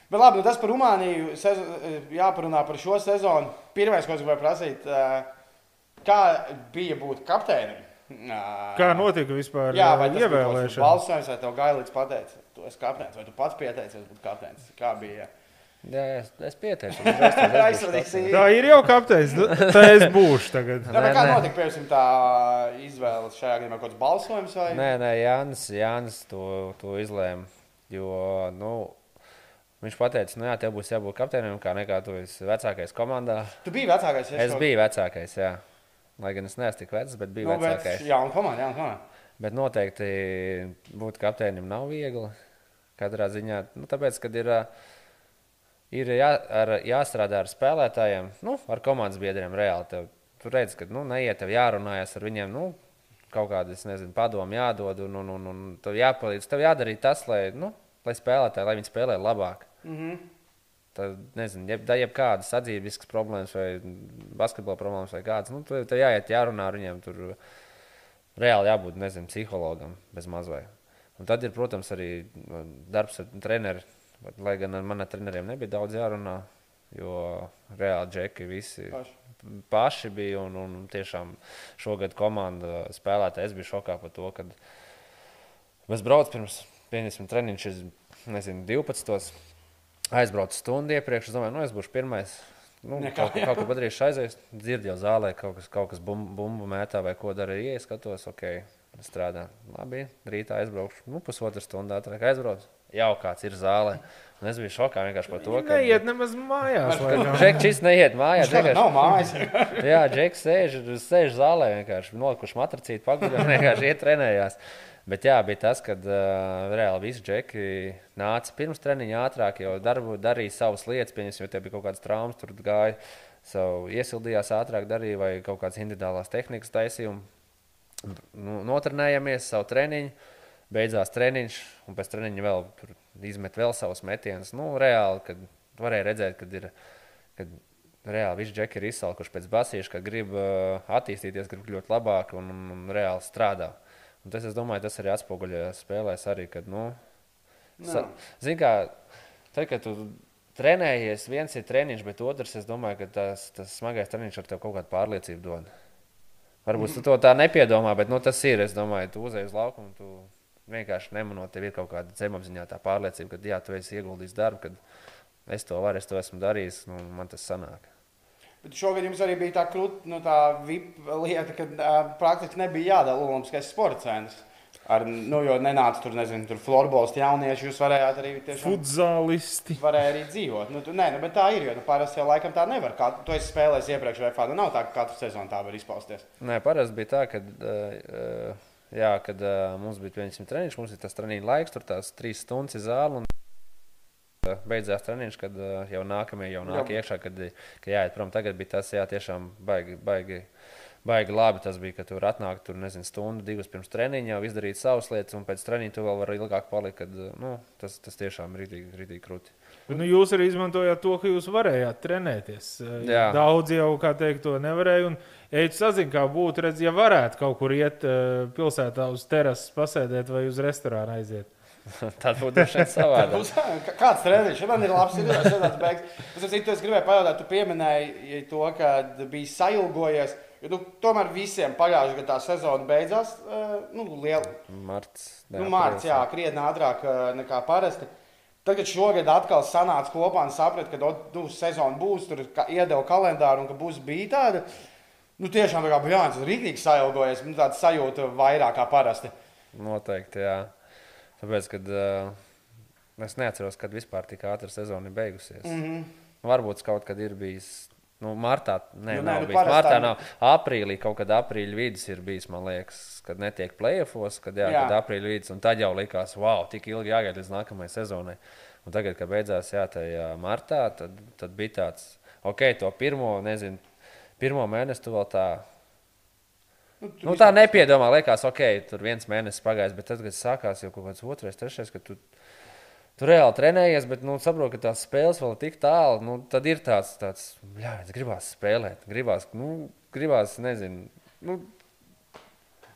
Bet labi, nu, tas par Rumāniju sezo, jāparunā par šo sezonu. Pirmais, ko es gribēju prasīt, kā bija būt kapteinim? Kā notika vispār Jā, vai tas ievēlēšana? balsojums, vai tev gailīts pateica, tu esi kapteinis, vai tu pats pieteicies būt kapteinis? Kā bija? Jā, es, es kapteinis. Tā ir jau kapteinis. Nu, Tā es būšu tagad. Bet Nē, kā nē. notika piemēram, tā izvēle šajā gadījumā? Kaut kāds balsojums vai Nē, nē, Jānis, Jānis to, to izlēma. Jo nu, viņš teica, nu, jā, tev būs jābūt kapteinim, kā nekā tu esi vecākais komandā. Tu biji vecākais. Es biju vecākais, jā. Lai gan es neesmu tik vecs, bet biju nu, vecākais. Jā, un komanda, jā, un komanda. Bet noteikti būt kapteinim nav viegli. Katrā ziņā, nu, tāpēc, kad ir, ā, ir jā, ar, jāstrādā ar spēlētājiem, nu, ar komandas biedriem reāli. Tev, tu redz, ka nu, neiet, tev jārunājas ar viņiem. Nu, Kaut kāda, es nezinu, padomu jādod, un, un, un, un tev jāpalīdz. Tev jādara tas, lai, nu, lai spēlētāji, lai viņi spēlē labāk. Mm -hmm. Tad, nezinu, jeb, jeb kādas sadzīves problēmas vai basketbola problēmas vai kādas. Nu, tev, tev jāiet, jārunā ar viņiem. Tur reāli jābūt, nezinu, psihologam bez mazvai. Un tad ir, protams, arī darbs ar treneriem. Lai gan ar maniem treneriem nebija daudz jārunā, jo reāli džeki visi Paši. paši bija. Un, un tiešām šogad komanda spēlētāji es biju šokā par to, ka mēs braucam pirms pieņemsim treniņš, nezinu, 12. aizbraucu stundu iepriekš. Es domāju, nu, es būšu pirmais. Nu, Nekā, kaut, kaut ko padarīšu, aizies. Dzirdu jau zālē, kaut kas, kaut kas bum- bumbu mētā vai ko dara. Ja es skatos, ok, strādā. Labi, rītā aizbraukšu. Nu, pusotru stundu ātrāk aizbraucu. Jau kāds ir zālē. Un es biju šokā vienkārši par to, ka. Neiet nemaz mājās. Džeks neiet mājās. Viņš vienkārši- nav mājas. Jā, Džeks sēž, sēž zālē, vienkārši nolikuši matracīti, paguļ un vienkārši iet trenējās. Bet jā, bija tas, kad uh, reāli visi džeki nāca pirms treniņa ātrāk, jau darbu, darīja savas lietas, pieņemsim, ja tie bija kaut kādas traumas, tur gāja, savu iesildījās ātrāk, darīja vai kaut kādas individuālās tehnikas taisīja. un, Nu, notrenējāmies savu treniņu, beidzās treniņš, un pēc treniņa vēl izmet vēl savus metienus. Nu, reāli, kad varēja redzēt, kad ir. Kad Reāli visi džeki ir izsalkuši pēc basīša, ka grib uh, attīstīties, grib kļūt labāk un, un, un reāli strādā. Un tas, es domāju, tas arī atspoguļojas spēlēs, arī, kad, nu, sa, zin kā, tad, kad tu trenējies, viens ir treniņš, bet otrs, es domāju, ka tas, tas smagais treniņš ar tev kaut kādu pārliecību dod. Varbūt tu to tā nepiedomā, bet nu, tas ir. Es domāju, tu uzej uz laukumu, tu vienkārši nemanot, tev ir kaut kāda zemapziņā tā pārliecība, ka jā, tu esi ieguldījis darbu, kad es to varu, es to esmu darījis, nu, man tas sanāk. Bet šogad jums arī bija tā krūta, nu, tā VIP lieta, ka uh, praktiski nebija jādala Olimpiskais sporta centrs. Ar, nu, jo nenāca tur, nezinu, tur florbols jaunieši, jūs varējāt arī tiešām. Futzālisti. Varēja arī dzīvot. Nu, tu, nē, nu, bet tā ir. Jo nu, parasti jau laikam tā nevar. Kā, tu esi spēlējis iepriekš, vai fāna. Nav tā, ka katru sezonu tā var izpausties. Nē, parasti bija tā, ka, uh, jā, kad uh, mums bija 500 treniņš, mums ir tas treniņš laiks, tur tās trīs stundas ir zāle. Un... Beidzās treniņš, kad uh, jau nākamie jau nāk Jā. iekšā, kad, kad jāiet prom. Tagad bija tas, jā, tiešām baigi, baigi, baigi labi. Tas bija, ka tur atnāk, tur nezinu, stundu, divas pirms treniņa, jau izdarīt savas lietas, un pēc treniņa tu vēl vari ilgāk palikt. Kad, nu, tas, tas tiešām ir rītīgi, rītīgi krūti. Bet, nu, jūs arī izmantojāt to, ka jūs varējāt trenēties. Jā. Daudz jau, kā teikt, to nevarēja. Un, ja jūs sazināt, kā būtu, redz, ja varētu kaut kur iet eh, pilsētā uz terases, pasēdēt vai uz restorānu aiziet. Tad būtu savādāk. Kāds treniņš? Man ir labs idejas, šāds beigas. Es saprotu, tu es gribēju pajautāt, tu pieminēji to, ka biji sajūgojies. Jo, nu, tomēr visiem pagājušajā gadā tā sezona beidzās. Nu, liela, Marts, nu, mārciņā, jā, krietni ātrāk nekā parasti. Tagad šogad atkal sanāca kopā un saprata, ka nu, sezona būs, tur ka, iedeva kalendāru un ka būs bija tāda. Nu, tiešām tā kā bija jānis, rīktīgi sajūgojies. Nu, tāda sajūta vairāk kā parasti. Noteikti, jā. Tāpēc, kad uh, es neatceros, kad vispār tik ātri sezona ir beigusies. Mm. -hmm. Varbūt kaut kad ir bijis. Nu, martā, nē, Nu, nē, nav nu, bijis. Martā tā- nav. Aprīlī kaut kad aprīļa vidus ir bijis, man liekas, kad netiek plēsofos, kad, jā, Jā. jā. kad aprīļa vidus. Un tad jau likās, wow, tik ilgi jāgaida līdz nākamajai sezonai. Un tagad, kad beidzās jā, tajā martā, tad, tad bija tāds, ok, to pirmo, nezinu, pirmo mēnesi tu vēl tā Nu, Nu, tā nepiedomā, liekas, ok, tur viens mēnesis pagājis, bet tad, kad sākās jau kaut kāds otrais, trešais, kad tu, tu reāli trenējies, bet nu, saproti, ka tās spēles vēl ir tik tālu, nu, tad ir tāds, tāds jā, gribās spēlēt, gribās, nu, gribās nezinu, nu,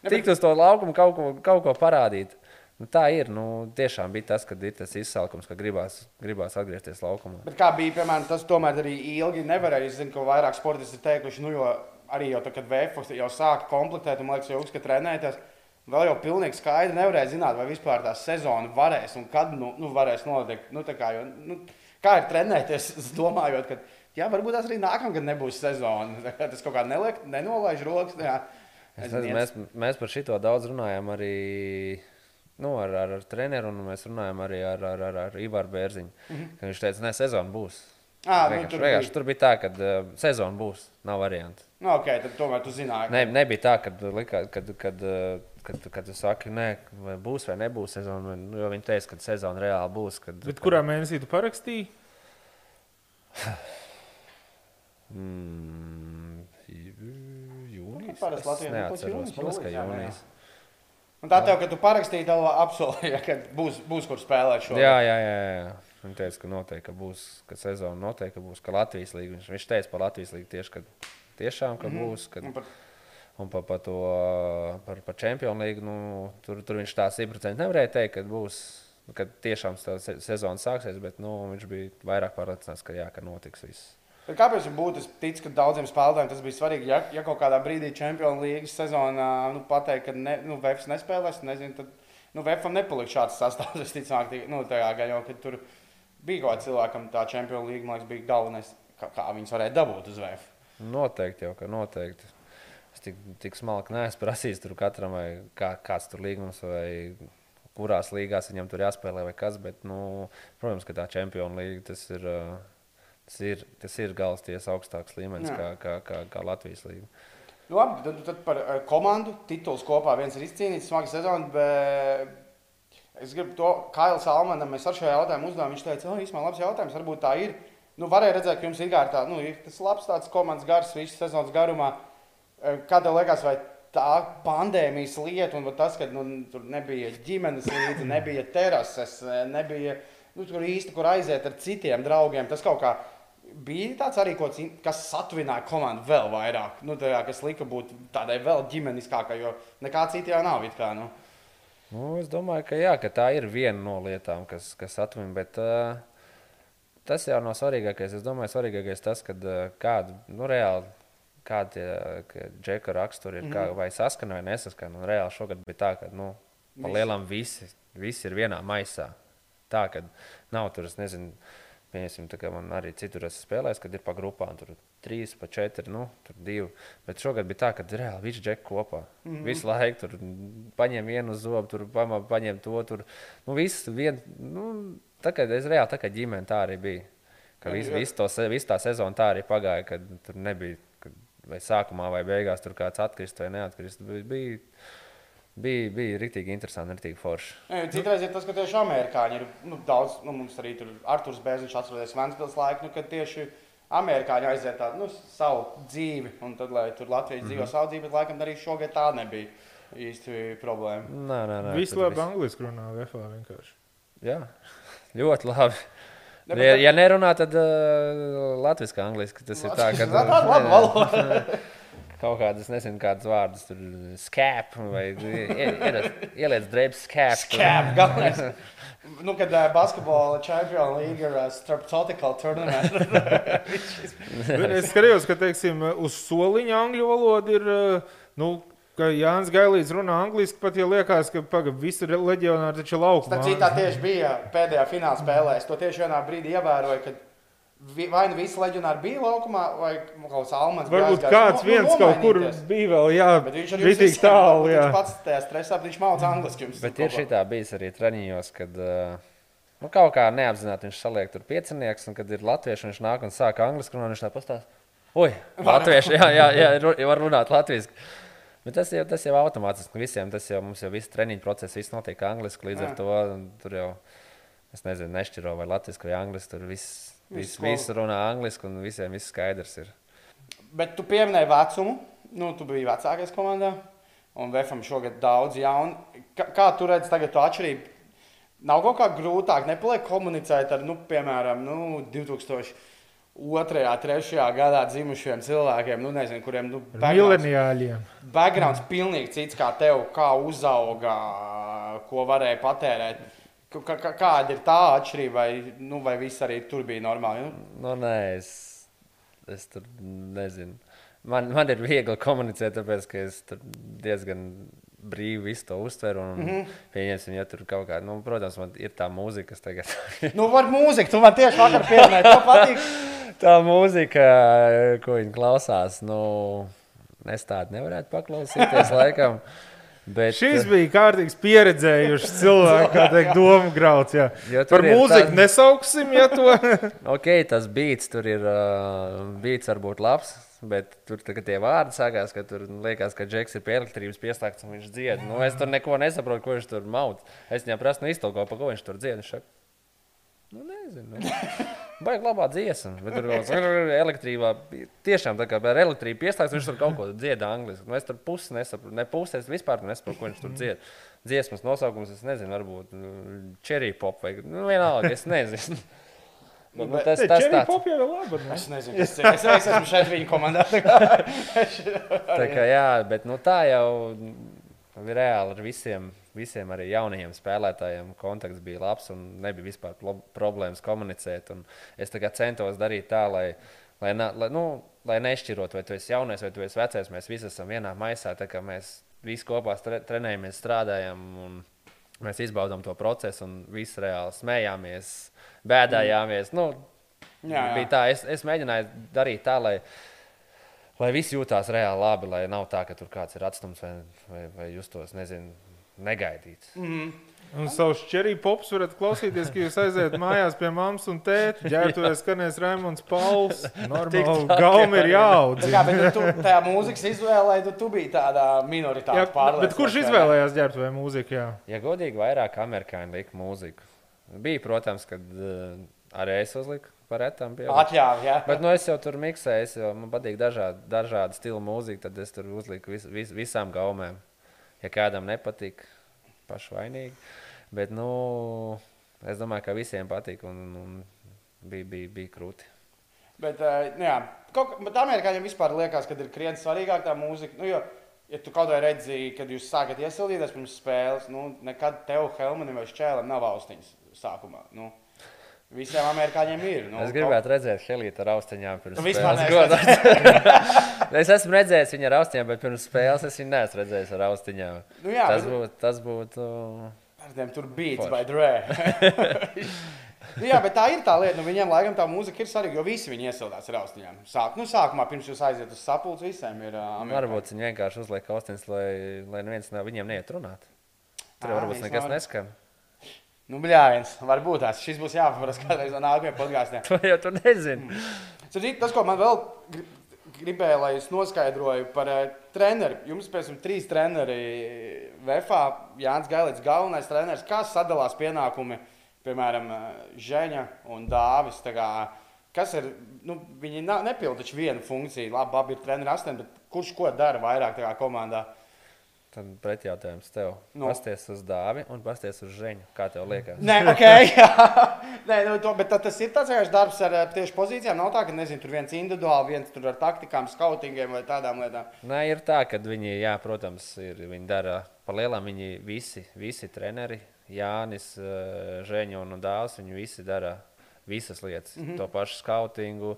tikt uz to laukumu, kaut ko, kaut ko parādīt. Nu, tā ir. Nu, tiešām bija tas, kad ir tas izsalkums, ka gribās, gribās atgriezties laukumā. Bet kā bija, piemēram, tas tomēr arī ilgi nevarēja. Es zinu, ka vairāk sportisti ir teikuši, nu, jo arī jau tad, kad VFX jau sāka komplektēt, un man liekas, jau uzskata trenēties, vēl jau pilnīgi skaidri nevarēja zināt, vai vispār tā sezona varēs un kad nu, nu, varēs notikt. Nu, tā kā, jo, nu, kā ir trenēties, es domājot, ka jā, varbūt tas arī nākamgad nebūs sezona. Tas kaut kā neliek, nenolaiž rokas. Jā. Es nezinu, mēs, mēs par šo daudz runājam arī nu, ar, ar, ar treneru, un mēs runājam arī ar, ar, ar, ar Ivaru Bērziņu. Mm -hmm. Viņš teica, ka sezona būs. Ah, nu, vienkārši, tur vienkārši, bija. tur bija tā, ka uh, sezona būs, nav variantu. Nu, ok, tad tomēr tu zināji. Ne, nebija tā, ka likā, kad, kad, uh, kad, kad tu saki, nē, vai būs vai nebūs sezona. jo viņi teica, ka sezona reāli būs. Kad, Bet kurā mēnesī tu parakstīji? Mm, jūnijas. parasti nu, pats neatceros. jūnijas, Man liekas, ka jūlijas, jā, jā. jūnijas. Un tā tev, ka tu parakstīji, tev apsolīja, ka būs, būs kur spēlēt šo. Jā, jā, jā. jā. Viņš teica, ka noteikti ka būs, ka sezona noteikti ka būs, ka Latvijas līnija. Viņš, viņš teica par Latvijas līniju tieši, ka tiešām ka būs. Kad, Un par- Un par, par to par, par Champions League, nu, tur, tur viņš tā simtprocentīgi nevarēja teikt, ka būs. Kad tiešām tā se- sezona sāksies, bet nu, viņš bija vairāk pārliecināts, ka jā, ka notiks viss. Bet Kāpēc viņš būtu? Es ticu, ka daudziem spēlētājiem tas bija svarīgi. Ja, ja kaut kādā brīdī Champions League sezonā nu, pateikt, ka ne, nu, Vēfs nespēlēs, nezinu, tad nu, Vēfam nepaliks šāds sastāvs. Es ka nu, tajā gaļā, ka tur bija kaut kāds cilvēkam tā Champions League, man liekas, bija galvenais, kā, kā viņus varēja dabūt uz Vēfu. Noteikti jau, ka noteikti. Tik, tik smalki neesmu prasījis tur katram, vai kā, kāds tur līgums, vai kurās līgās viņam tur jāspēlē, vai kas. Bet, nu, protams, ka tā Champions League tas ir. Tas ir, tas ir gals tiesa augstāks līmenis kā, kā, kā, kā Latvijas līnija. Nu, labi, tad, tad par komandu tituls kopā viens ir izcīnīts, smaga sezona. Bet es gribu to Kails Almanam, mēs ar šo jautājumu uzdevām. Viņš teica, ka oh, īstenībā labs jautājums, varbūt tā ir. Nu, varēja redzēt, ka jums ir tā, nu, ir tas labs tāds komandas gars visu sezonas garumā. Kā tev liekas, vai tā pandēmijas lieta un tas, ka nu, tur nebija ģimenes līdzi, nebija terases, eh, nebija nu, tur īsti, kur aiziet ar citiem draugiem, tas kaut kā bija tāds arī, ko, cin- kas satvināja komandu vēl vairāk. Nu, tajā, kas lika būt tādai vēl ģimeniskākai, jo nekā jau nav. Kā, nu. Nu, es domāju, ka, jā, ka tā ir viena no lietām, kas, kas atvina. Bet uh, tas jau nav svarīgākais. Es domāju, svarīgākais tas, kad uh, kāda nu, reāli. Kādi tie džeka raksturi ir, mm -hmm. kā, vai saskana vai nesaskana. Un reāli šogad bija tā, ka nu, pa Visi. lielam visi, visi ir vienā maisā. Tā, ka nav tur, es nezinu, pieņemsim, tā kā man arī citur esmu spēlējis, kad ir pa grupām, tur trīs, pa četri, nu, tur divi. Bet šogad bija tā, ka reāli viss džek kopā. Mm -hmm. Visu laiku tur paņem vienu zobu, tur pama- paņem to, tur, nu, viss vien, nu, tā kā es reāli, tā kā ģimene tā arī bija. Ka Jā, vis, vis to, visu tā sezona tā arī pagāja, kad tur nebija, vai sākumā vai beigās tur kāds atkrist vai neatkrist. Bija, bija, bija, rīktīgi interesanti, rīktīgi forši. Nē, Citreiz ir tas, ka tieši amerikāņi ir nu, daudz, nu, mums arī tur Arthurs Bēziņš atcerēties Vēnspils laiku, nu, kad tieši amerikāņi aiziet tādu nu, savu dzīvi, un tad, lai tur Latvijas dzīvo savu dzīvi, bet laikam arī šogad tā nebija īsti problēma. Nē, nē, nē. Viss tur labi angliski runā, VFā vienkārši. Jā, ļoti labi. Ne, Ja, bet- ja nerunā, tad uh, latviešu angliski tas ir tā, ka Tā ir laba valoda. kaut kādas, nezinu, kādas vārdas tur skāp vai ieliec drēbes skāp. Skāp, galvenais. Nu, kad uh, basketbola čempionu līga ir uh, starptautiskā turnīrā. Bet Es skatījos, ka teiksim, uz soliņa angļu valoda ir. eh, Nu, Kā Jānis Gailīts runā angliski, pat ja liekas, ka paga, visi leģionāri taču ir laukumā. Starp citu, tā tieši bija pēdējā fināla spēlē. Es to tieši vienā brīdī ievēroju, kad vai nu visi leģionāri bija laukumā, vai kaut kāds Almans. bija Varbūt aizgājis kāds no- viens no- kaut kur bija vēl, jā, Bet viņš arī bija tik tālu. Jā. Viņš pats tajā stresā, bet viņš mācās angliski. Bet ir ko. šī tā bijis arī treniņos, kad uh, nu, kaut kā neapzināti viņš saliek tur piecinieks, un kad ir latvieši, viņš nāk un sāk angliski runāt, viņš tā pastāsta. Oi, latvieši, jā, jā, jā, var runāt latviešu. Bet tas jau, tas jau automātiski visiem, tas jau mums jau viss treniņu process, viss notiek angliski, līdz Jā. ar to tur jau, es nezinu, nešķiro vai latviešu vai angliski, tur viss, Viss viss, runā angliski un visiem viss skaidrs ir. Bet tu pieminēji vecumu. Nu, tu biji vecākais komandā. Un Vēfam šogad daudz jaunu. Kā, kā tu redzi tagad to atšķirību? Nav kaut kā grūtāk, nepaliek komunicēt ar, nu, piemēram, nu, 2002. 3. gadā dzimušiem cilvēkiem, nu, nezinu, kuriem nu, backgrounds, Mileniāļiem. backgrounds pilnīgi cits kā tev, kā uzauga, ko varēja patērēt. Kā, kā, kāda ir tā atšķirība, vai, nu, vai viss arī tur bija normāli? Nu? Nu, nē, es, es tur nezinu. Man, man ir viegli komunicēt, tāpēc ka es tur diezgan brīvi visu to uztveru. Un, mm -hmm. Pieņemsim, ja tur kaut kāda, nu, protams, man ir tā mūzika, kas tagad. Nu, var mūzika, tu man tieši vakar pieminēji, tev patīk. tā mūzika, ko viņi klausās, nu, es tādu nevarētu paklausīties laikam. Bet, Šis bija kārtīgs pieredzējušs cilvēks, kā teikt, domu grauds. Jā. Tur Par mūziku tā- nesauksim, ja to. Ok, tas beats tur ir. Uh, beats varbūt labs, bet tur tā, tie vārdi sākās, ka tur liekas, ka Džeks ir pie elektrības pieslēgts un viņš dzied. Nu, es tur neko nesaprotu, ko viņš tur maut. Es viņam prasu, nu, iztolko, pa ko viņš tur dzied. Viņš saka, nu, nezinu. Nu. Baigi labā dziesma, bet tur kaut kas elektrībā. Tiešām tā kā ar elektrību pieslēgts, viņš tur kaut ko dzied angliski. Nu, es tur pusi nesaprotu, ne pusi, es vispār nesaprotu, ko viņš tur dzied. Dziesmas nosaukums, es nezinu, varbūt cherry pop vai nu, vienalga, es nezinu. Nu, bet- tas tas tāds. Pop jau ir labi. ne? Es nezinu, kas tas ir. Es, es esmu šeit viņa komandā. tā kā. Tā kā, jā, bet nu, tā jau ir reāli ar visiem, visiem arī jaunajiem spēlētājiem. Kontakts bija labs un nebija vispār problēmas komunicēt. Un es centos darīt tā, lai, lai, na- lai, nu, lai nešķirot, vai tu esi jaunais vai tu esi vecais. Mēs visi esam vienā maisā, tā kā mēs visi kopā tre, trenējamies, strādājam. Un, Mēs izbaudām to procesu, un visi reāli smējāmies, bēdājāmies. Nu, Jā, jā. bija tā, es, es mēģināju darīt tā, lai, lai viss jūtās reāli labi, lai nav tā, ka tur kāds ir atstums vai, vai, vai justos, nezinu, negaidīts. Mhm. Un savus cherry pops varat klausīties, ka jūs aiziet mājās pie mammas un tēta. Ģērbtuvēs skanēs Raimons Pauls. Normāli, gaumi ir Tā jāaudz. kā, bet tu, tajā mūzikas izvēlē, tu, tu biji tādā minoritāte Jā, pārliecināta. bet kurš izvēlējās ģērbtuvē mūziku? Jā. Ja godīgi, vairāk amerikāņu lika mūziku. Bija, protams, kad uh, arī es uzliku par retām pieejamu. Atļāvi, jā. Bet nu, es jau tur miksēju, es jau, man patīk dažādi, dažādi stila mūzika, tad es tur uzliku vis, vis, visām gaumēm. Ja kādam nepatīk, pašvainīgi. Bet nu, es domāju, ka visiem patīk un, un bija, bija, bija krūti. Bet, eh, nu, jā, kaut, bet amerikāņiem vispār liekas, ka ir krietni svarīgāk tā mūzika. Nu, jo, ja tu kaut vai redzi, kad jūs sākat iesildīties pirms spēles, nu, nekad tev, Helmanim vai Čēlam, nav austiņas sākumā. Nu, visiem amerikāņiem ir. Nu, Es gribētu redzēt Helītu ar austiņām pirms Nu, vispār spēles. es esmu redzējis viņu ar austiņām, bet pirms spēles es viņu neesmu redzējis ar austiņām. Nu, jā, tas, bet- būtu, tas būtu. Ar tiem tur vai drē. nu, jā, bet tā ir tā lieta. Nu, viņiem laikam tā mūzika ir svarīga, jo visi viņi iesildās ar austiņām. Sāk, nu, sākumā, pirms jūs aiziet uz sapulci, visiem ir. Uh, Varbūt viņi vienkārši uzliek austiņas, lai, lai neviens no viņiem neiet runāt. Tur Ā, varbūt nekas nevar- neskan. Nu, bļāviens, varbūt tās. Šis būs jāpaprast kādreiz no nākamajiem podkāstiem. To jau tu nezini. Citādi, tas, ko man vēl gri- gribēja, lai es noskaidroju par uh, treneru. Jums, piemēram, trīs treneri VFā, Jānis Gailīts, galvenais treneris. Kā sadalās pienākumi, piemēram, eh, Žēņa un Dāvis? Kā, kas ir, nu, viņi nepilda vienu funkciju. Labi, abi ir treneri astoņi, bet kurš ko dara vairāk tajā komandā? Tad pretjautājums tev. Nu. Pasties uz dāvi un pasties uz žēņu. Kā tev liekas? Nē, ok. Nē, nu, to, bet tas ir tāds vienkārši darbs ar tieši pozīcijām. Nav tā, ka nezinu, tur viens individuāli, viens tur ar taktikām, skautingiem vai tādām lietām. Nē, ir tā, ka viņi, jā, protams, ir, viņi dara par lielām. Viņi visi, visi treneri, Jānis, Žēņa un Dāvs, viņi visi dara visas lietas. Mm -hmm. To pašu skautingu,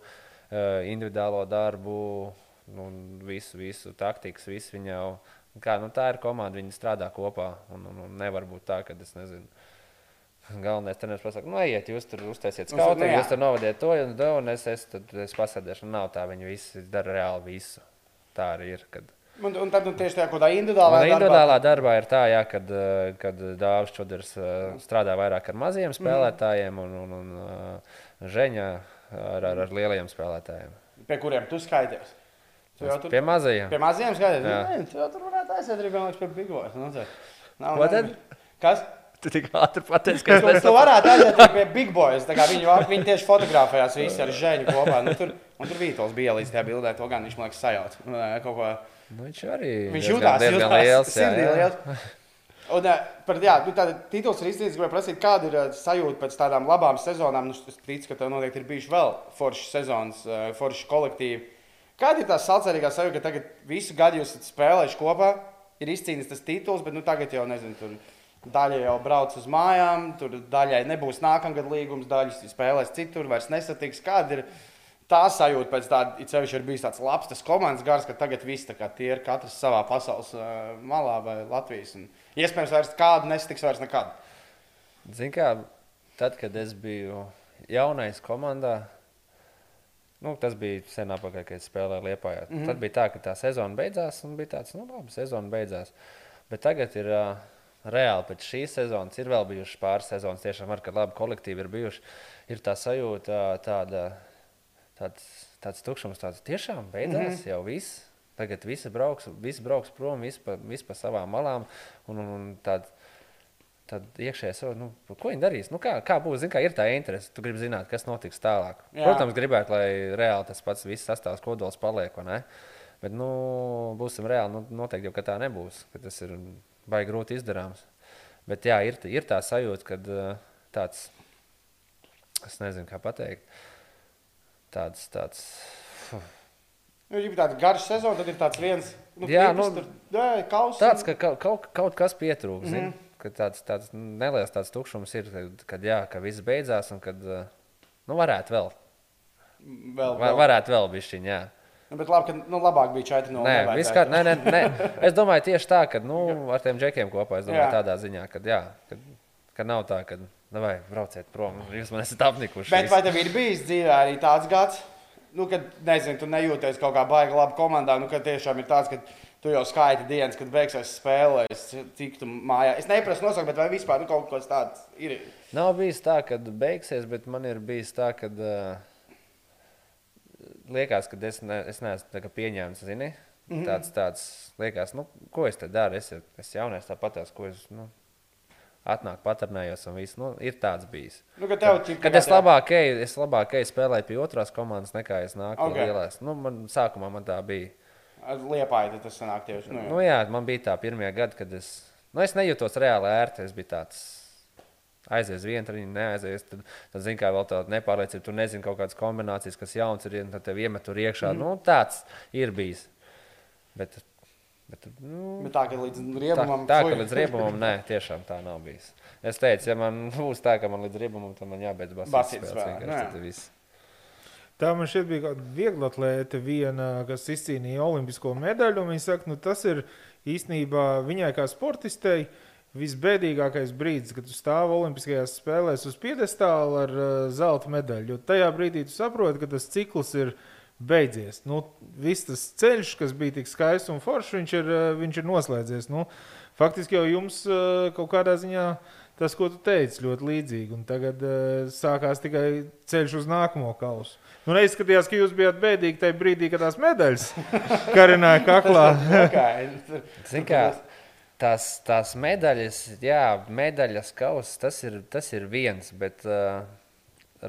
individuālo darbu, nu, visu, visu taktikas, visu viņi jau. Kā, nu, tā ir komanda, viņi strādā kopā. Un, un, un nevar būt tā, ka es nezinu. Galvenais treneris pasakā, nu, ejiet, jūs tur uztaisiet Nu, skautingu, nu, jūs tur novadiet to un to, un es, es, tad, es pasēdēšu. Un nav tā, viņi visi dara reāli visu. Tā arī ir. Kad... Un, un tad nu, tieši tajā kādā individuālā Un darbā. individuālā darbā ir tā, jā, kad, eh, kad Dārzs Čudrs eh, strādā vairāk ar maziem spēlētājiem un, un, un eh, Žeņa ar, ar, ar lieliem spēlētājiem. Pie kuriem tu skaities? Tu jau tur Pie mazajiem. pie. Jā. Nē, tu jau tur varētu aiziet arī vienlaikus pie Big Boys. Nu. Nav, Ko tad? Kas? Tu tik ātri pateici, ka Tu, tu varētu aiziet pie Big Boys. Viņi, viņi tieši fotografējās visi ar žēņu kopā. Nu, tur, un tur Vītols bija līdz tajā bildē. To gan viņš, man liekas, sajauc. Nu, kaut ko- Nu, viņš arī Viņš jutās, jutās liels. Jā, jā. liels. Un, par, jā, nu, tāda tituls ir izcīnīts. Gribēju prasīt, kāda ir sajūta pēc tādām labām sezonām. Nu, es ticu, ka tev noteikti ir bijuši vēl foršas sezonas, foršas kolektīvi. Kāda ir tā saucamā sajūta, ka tagad visu gadu jūs esat spēlējuši kopā, ir izcīnīts tas tituls, bet nu, tagad jau nezinu. Tur, Daļai jau brauc uz mājām, tur daļai nebūs nākamgad līgums, daļas spēlēs citur, vairs nesatiks. Kāda ir tā sajūta pēc tāda, it sevišķi ir bijis tāds labs, tas komandas gars, ka tagad viss tā kā tie ir katrs savā pasaules uh, malā vai Latvijas. Un, iespējams, vairs kādu nesatiks vairs nekad. Zini, kā tad, kad es biju jaunais komandā, nu, tas bija sen atpakaļ, kad es spēlēju Lietpā. Mm -hmm. Tad bija tā, ka tā sezona beidzās, un bija tāds, nu, labi, sezona beidzās. Bet tagad ir uh, reāli pēc šīs sezonas, ir vēl bijušas pāris sezonas, tiešām ar kādu labu kolektīvu ir bijuši. Ir tā sajūta, tāda, tāds, tāds tukšums, tāds tiešām beidzās mm -hmm. jau viss. Tagad visi brauks, visi brauks prom, visi pa, visi pa savām malām. Un, un, un tād, tad iekšēji savu, nu, ko viņi darīs. Nu, kā, kā būs? Zini, kā ir tā interese. Tu gribi zināt, kas notiks tālāk. Jā. Protams, gribētu, lai reāli tas pats viss sastāvs kodols paliek. Bet, nu, būsim reāli. Nu, noteikti jau tā nebūs. Tas ir baigi grūti izdarāms. Bet, jā, ir, ir tā sajūta, ka tāds es nezinu, kā pateikt. Tāds, tāds. Nu, ja ir tāds garš sezons, tad ir tāds viens. Nu, Jā, klipis nu, tur, jā, kaus, Tāds, ka kaut, kaut, kaut kas pietrūkst. Mm Mhm. -hmm. Ka tāds, tāds neliels tāds tukšums ir, kad, kad, jā, ka viss beidzās un kad uh, nu, varētu vēl. vēl, vēl. varētu vēl bišķiņ, jā. Nu, bet labi, ka nu, labāk bija 4 no Nē, viss kā, nē, nē, nē. Es domāju tieši tā, ka nu, ar tiem džekiem kopā, es domāju Jā. tādā ziņā, ka, jā, ka, ka nav tā, ka, nu, vai brauciet prom, jūs man esat apnikuši. Bet vai tev ir bijis dzīvē arī tāds gads, nu, kad, nezinu, tu nejūties kaut kā baigi labi komandā, nu, kad tiešām ir tāds, ka tu jau skaiti dienas, kad beigsies spēle, es tiktu mājā. Es neprasu nosaukt, bet vai vispār nu, kaut kas tāds ir? Nav bijis tā, ka beigsies, bet man ir bijis tā, ka uh, liekas, ka es, ne, es neesmu pieņēmis. Zini? Mm -hmm. Tāds, tāds liekas, nu, ko es te daru. Es esmu jaunais, tāpat tās, ko es nu, atnāku, paternējos un viss. Nu, ir tāds bijis. Nu, kad tev ķip, Kad es labāk eju, es labāk eju spēlēju pie otrās komandas, nekā es nāku Ok. okay. lielās. Nu, man, sākumā man tā bija. Liepāji, tad tas sanāk tieši. Nu, Nu, jā, man bija tā pirmie gadi, kad es, nu, es nejūtos reāli ērti. Es biju tāds aizies viens, arī neaizies. Tad, tad zini, kā vēl tāda nepārliecība. Tu nezini kaut kādas kombinācijas, kas jauns ir, un tad tev iemet tur iekšā. Mm. Nu, tāds ir bijis. Bet, bet, nu, Bet tā, ka līdz tā, riebumam. tā ka fuj. līdz riebumam, nē, tiešām tā nav bijis. Es teicu, ja man būs tā, ka man līdz riebumam, tad man jābeidz Basītas basītas spēlē, jā. vienkārši, tad viss. Tā man šeit bija kāda viegla atlēta, viena, kas izcīnīja olimpisko medaļu. Viņa saka, nu, tas ir īstenībā viņai kā sportistei visbēdīgākais brīdis, kad tu stāvi Olimpiskajās spēlēs uz piedestāla ar uh, zelta medaļu. Jo tajā brīdī tu saproti, ka tas cikls ir beidzies. Nu, viss tas ceļš, kas bija tik skaists un foršs, viņš ir, uh, viņš ir noslēdzies. Nu, faktiski jau jums uh, kaut kādā ziņā. Tas, ko tu teici, ļoti līdzīgi. Un tagad uh, sākās tikai ceļš uz nākamo kausu. Nu, neizskatījās, ka jūs bijāt bēdīgi tajā brīdī, kad tās medaļas karināja kaklā. Kā, tās, tās medaļas, jā, medaļas kausa, tas ir, tas ir viens, bet uh,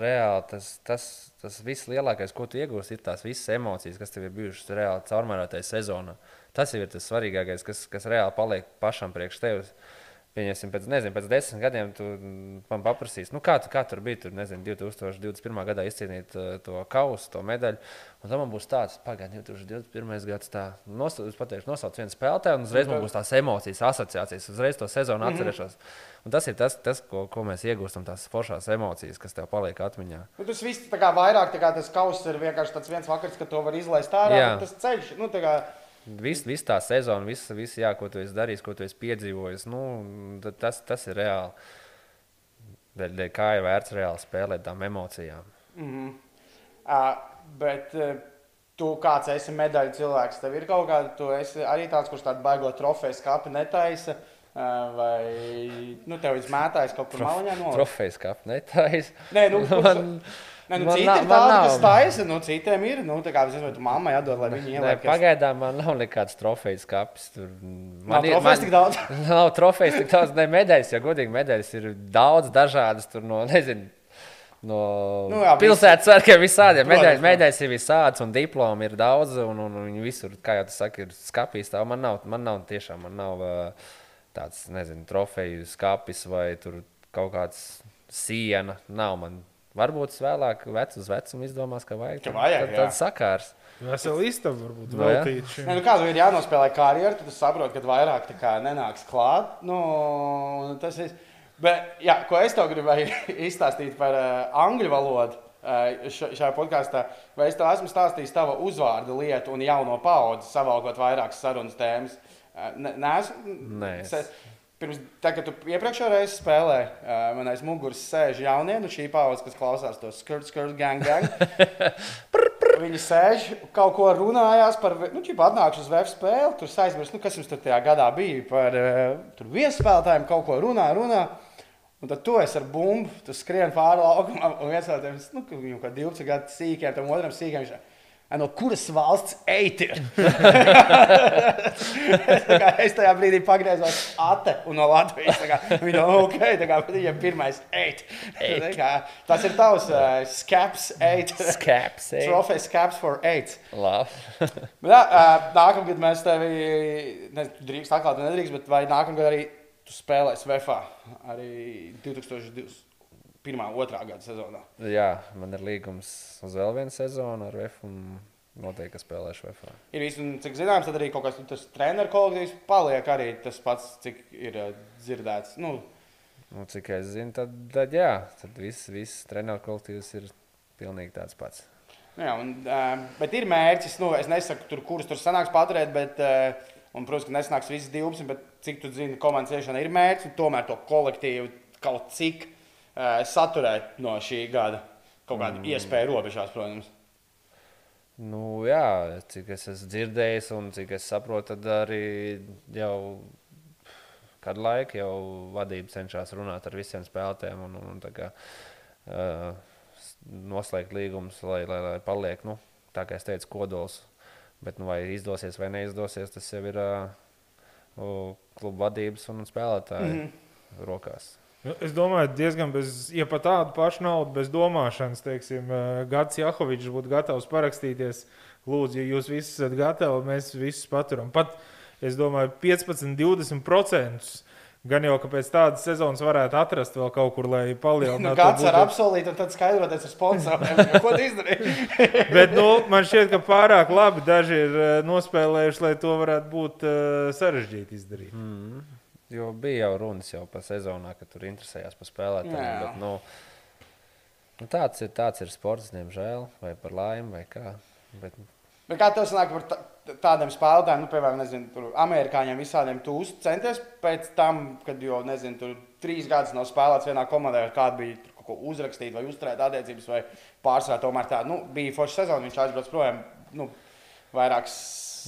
reāli tas, tas, tas viss lielākais, ko tu iegūsi, ir tās visas emocijas, kas tev ir bijušas reāli caurmērātajā sezonā. Tas jau ir tas svarīgākais, kas, kas reāli paliek pašam priekš tevis. Pieņemsim, pēc, nezinu, pēc desmit gadiem tu mm, man paprasīs, nu, kā, kā tur bija. Tur, nezinu, 2021. gadā izcīnīt uh, to kausu, to medaļu. Un tam būs tāds, pagaidiet, 2021. gads. Tā, nos, es pateikšu, nosauc vienu spēlētāju, un uzreiz man būs tās emocijas, asociācijas, uzreiz to sezonu atcerēšos. Un tas ir tas, tas ko, ko mēs iegūstam, tās foršās emocijas, kas tev paliek atmiņā. Nu, tas viss tā kā vairāk, tā kā tas kauss ir vienkārši tāds viens vakars, kad to var izlaist ārā. Tas ceļš, nu. Viss vis tā sezona, viss, vis, jā, ko tu esi darījis, ko tu esi piedzīvojis, nu, tas, tas ir reāli. Dēļ, dēļ kā ir vērts reāli spēlēt tām emocijām. Mm -hmm. uh, bet uh, tu kāds esi medaļu cilvēks, tev ir kaut kāda, tu esi arī tāds, kurš tādu baigo trofeju skāpi netaisa. Uh, vai nu, tev ir mētājs kaut kur malā no Trofejas kāpnes netais. Nē, nu, kurš, Man- Nē, nu, man citi nav- ir man tādi, kas taisa, nu, citiem ir. Nu, tā kā es nezinu, mammai atdod, lai viņi ieliek. pagaidām man nav nekāds trofejas kapis. Tur Nav trofejas tik daudz? Nav trofejas tik daudz, ne medaļas, jo godīgi medaļas ir daudz dažādas. Tur no, nezinu, no Nu jā, pilsētas svētkiem. Protams, Medaļas, medaļas ir visādas un diplomi ir daudz. Un, un, un viņi visur, kā jau tu saki, ir skapīs. Tā man nav, man nav tiešām man nav, tāds, nezinu, trofeju skapis vai kaut kāds siena. Nav man. Varbūt es vēlāk, vec uz vecumu, izdomās, ka vajag. Tad, jā. tad sakārs. Vesela istaba varbūt Nu, jā. veltīta Nē, šim. nu, kādu ir jānospēlē karjeru, tad es saprotu, ka vairāk tā kā nenāks klāt. Nu, un tas ir. Bet, jā, ko es tev gribēju izstāstīt par uh, angļu valodu uh, šajā podkāstā, vai es tev esmu stāstījis tavu uzvārdu lietu un jauno paudzi, savalkot vairākas sarunas tēmas. Uh, ne- Neesmu. Nē, es- Pirms tam, kad tu iepriekšējā reizē spēlēji, uh, man aiz muguras sēž jaunie, nu šī paudze, kas klausās to skurt, skurt, gang, gang. Viņi sēž, kaut ko runājās par, nu, ķip, atnākšu uz VF spēli, tur aizmirst, nu, kas jums tur tajā gadā bija par uh, tur viesspēlētājiem, kaut ko runā, runā. Un tad tu esi ar bumbu, tu skrien pāri laukumam, un viens no tiem, nu, viņam kā 12 gadu sīkiem, tam otram sīkiem, viņš "Ai, no kuras valsts eit ir? Kā- es tajā brīdī pagriezos ate un no Latvijas. kā Viņi jau ok, tā kā viņam pirmais eit. Tā kā Tas ir tavs uh, skaps eit. Skaps. ej. Trofej skaps for eight. Labi. Uh, nākamgad mēs tevi, ne, drīkst atklāt, nedrīkst, bet vai nākamgad arī tu spēlēsi VFā? Arī 2025. Pirmā, otrā gada sezonā. Jā, man ir līgums uz vēl vienu sezonu ar VF. Un... Noteikti, ka spēlēšu VF. Ir īstenībā, cik zināms, tad arī kaut kas tāds treneru kolektīvs paliek arī tas pats, cik ir uh, dzirdēts. Nu, Nu, cik es zinu, tad, tad jā, tad viss, viss treniņu kolektīvs ir pilnīgi tāds pats. Nu Jā, un, uh, bet ir mērķis. Nu, es nesaku, tur, kurus tur sanāks paturēt, bet, uh, un, protams, ka nesanāks visas 12, bet cik tu zini, komandas iešana ir mērķis. un Tomēr to kolektīvu kaut cik saturēt no šī gada. Kaut kāda mm. iespēja robežās, protams. Nu, jā, cik es esmu dzirdējis, un cik es saprotu, tad arī jau kādu laiku jau vadība cenšas runāt ar visiem spēlētājiem un, un, un kā, uh, noslēgt līgumus, lai, lai, lai paliek, nu, tā kā es teicu, kodols. Bet nu, vai izdosies vai neizdosies, tas jau ir uh, kluba vadības un spēlētāju mm -hmm. rokās. Nu, Es domāju, diezgan bez, ja pat tādu pašu naudu, bez domāšanas, teiksim, eh, Gats Jahovičs būtu gatavs parakstīties. Lūdzu, ja jūs visi esat gatavi, mēs visus paturam. Pat, es domāju, 15, 20%. Gan jau, ka pēc tādas sezonas varētu atrast vēl kaut kur, lai Nu, palielinātu. Gads to ar budžetu. apsolīt, un tad skaidroties ar sponsoriem. Ko tu izdarīji? Bet nu, man šķiet, ka pārāk labi daži ir eh, nospēlējuši, lai to varētu būt uh, sarežģīti izdarīt. Mm. Jo bija jau runas jau par sezonā, ka tur interesējās par spēlētājiem. Bet, nu, nu, tāds, ir, tāds ir sports, diemžēl, vai par laimi, vai kā. Bet, Bet kā tev sanāk par tā- tādiem spēlētājiem, nu, piemēram, nezinu, tur, amerikāņiem visādiem, tu uz- centies pēc tam, kad jau, nezinu, tur trīs gadus nav spēlēts vienā komandā, kāda bija tur kaut ko uzrakstīt vai uzturēt attiecības, vai pārsvarā tomēr tā, nu, bija forša sezona, viņš aizbrauc projām, nu, vairākas.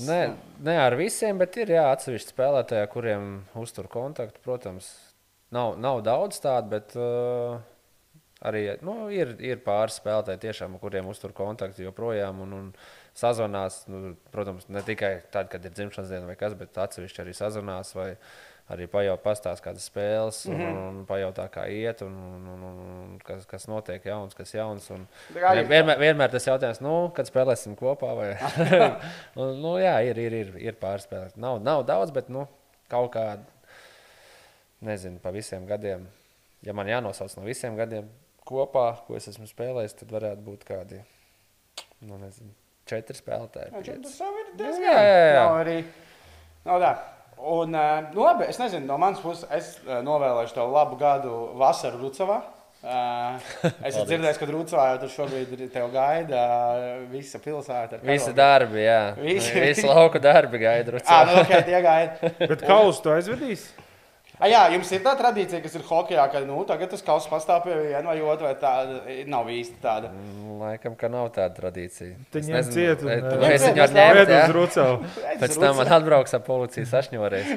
ne, ne ar visiem, bet ir jā, atsevišķi spēlētāji, kuriem uztur kontaktu. Protams, nav, nav daudz tādu, bet uh, arī nu, ir, ir pāris spēlētāji, tiešām, kuriem uztur kontaktu joprojām. Un, un, Sazvanās, nu, protams, ne tikai tad, kad ir dzimšanas diena vai kas, bet atsevišķi arī sazvanās. Vai, arī pajautā, pastāstīt, kādas spēles, un, Mhm. un, un pajautā, kā iet, un, un, un, un kas, kas notiek jauns, kas jauns. Un, ir- vienmēr, vienmēr tas jautājums, nu, kad spēlēsim kopā. Vai... un, nu, jā, ir, ir, ir, ir pāris spēlētāji. Nav, nav daudz, bet nu, kaut kā, nezinu, pa visiem gadiem. Ja man jānosauc no visiem gadiem kopā, ko es esmu spēlējis, tad varētu būt kādi, nu, nezinu, četri spēlētāji. Tas jau ir Jā, diezgan. jā, jā, jā. Nav arī. Nav tā. Un, uh, nu, labi, es nezinu, no manas puses, es uh, novēlēšu tev labu gadu vasaru Rucavā. Uh, es esmu dzirdējis, ka Rucavā jau tur šobrīd ir tev gaida visa pilsēta. Visi darbi, jā. Visi- Visi lauku darbi gaida. Ah, nu, okay, tie gaida. Bet kausu tu aizvedīs? Ah, jā, jums ir tā tradīcija, kas ir hokeja, ka nu, tagad tas kausa pastāv pie viena vai otra, vai tāda nav īsti tāda. Mm, Laikam, ka nav tāda tradīcija. Tad Es nezinu, ciet esi ciet, viņu jā? uz Rucavu. Pēc tam man atbrauks ar policiju sašņories.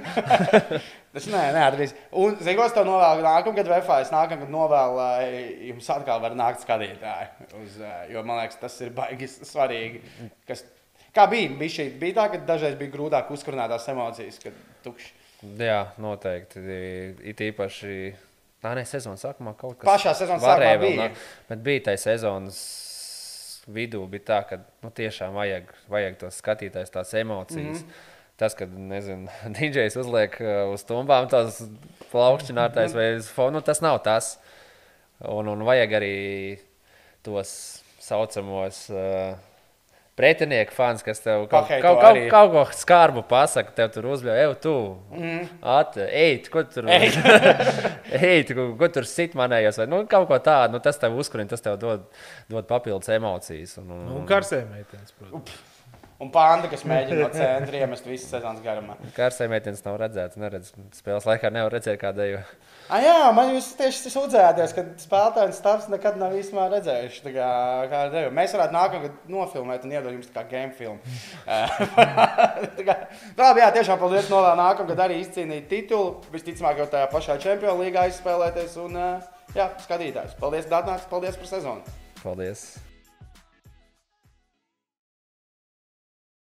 Tas nē, neatradīs. Un, zinot, tev novēlu nākamgad VFā, es nākamgad novēlu, lai jums atkal var nākt skatītāji. Uz, jo man liekas, tas ir baigi svarīgi. Kas, kā bija? Bija, šī, bija tā, ka dažreiz bija grūtāk uzkurināt tās emocijas, kad tukšs. Jā, noteikti. It īpaši. Nā, nē, sezonas sākumā kaut kas Pašā sezonas sākumā vēl bija. nākt, Bet bija tā sezonas vidū, bija tā, ka nu, tiešām vajag, vajag tos skatītājs, tās emocijas. Mm -hmm. Tas, kad, nezinu, DJs uzliek uz tumbām tās plaukšanātājs vai uz fonu, nu, tas nav tas. Un, un vajag arī tos saucamos uh, pretinieku fans, kas tev kaut, Paheito kaut, kaut, arī. kaut ko skarbu pasaka, tev tur uzbļauj, ej, tu, mm. at, ej, ko tu tur, Ej. ko, ko tur sit manējos, vai nu, kaut ko tādu, nu, tas tev uzkurina, tas tev dod, dod papildus emocijas. Un, un, Nu, karsē meitenes, protams. Un panda, kas mēģina no centra iemest visu sezonas garumā. Karsē meitenes nav redzētas, neredz, spēles laikā nevar redzēt, kāda ir. Ah, jā, man jūs tieši sūdzējāties, ka spēlētājs stāvs nekad nav īstenībā redzējuši. Kā, kā tevi. Mēs varētu nākamgad nofilmēt un iedot jums kā game filmu. Kā, labi, jā, tiešām paldies. Novēlu nākamgad arī izcīnīt titulu. Visticamāk, jau tajā pašā Champions League izspēlēties. Un, jā, skatītājs. Paldies, Dārnāks, paldies par sezonu. Paldies!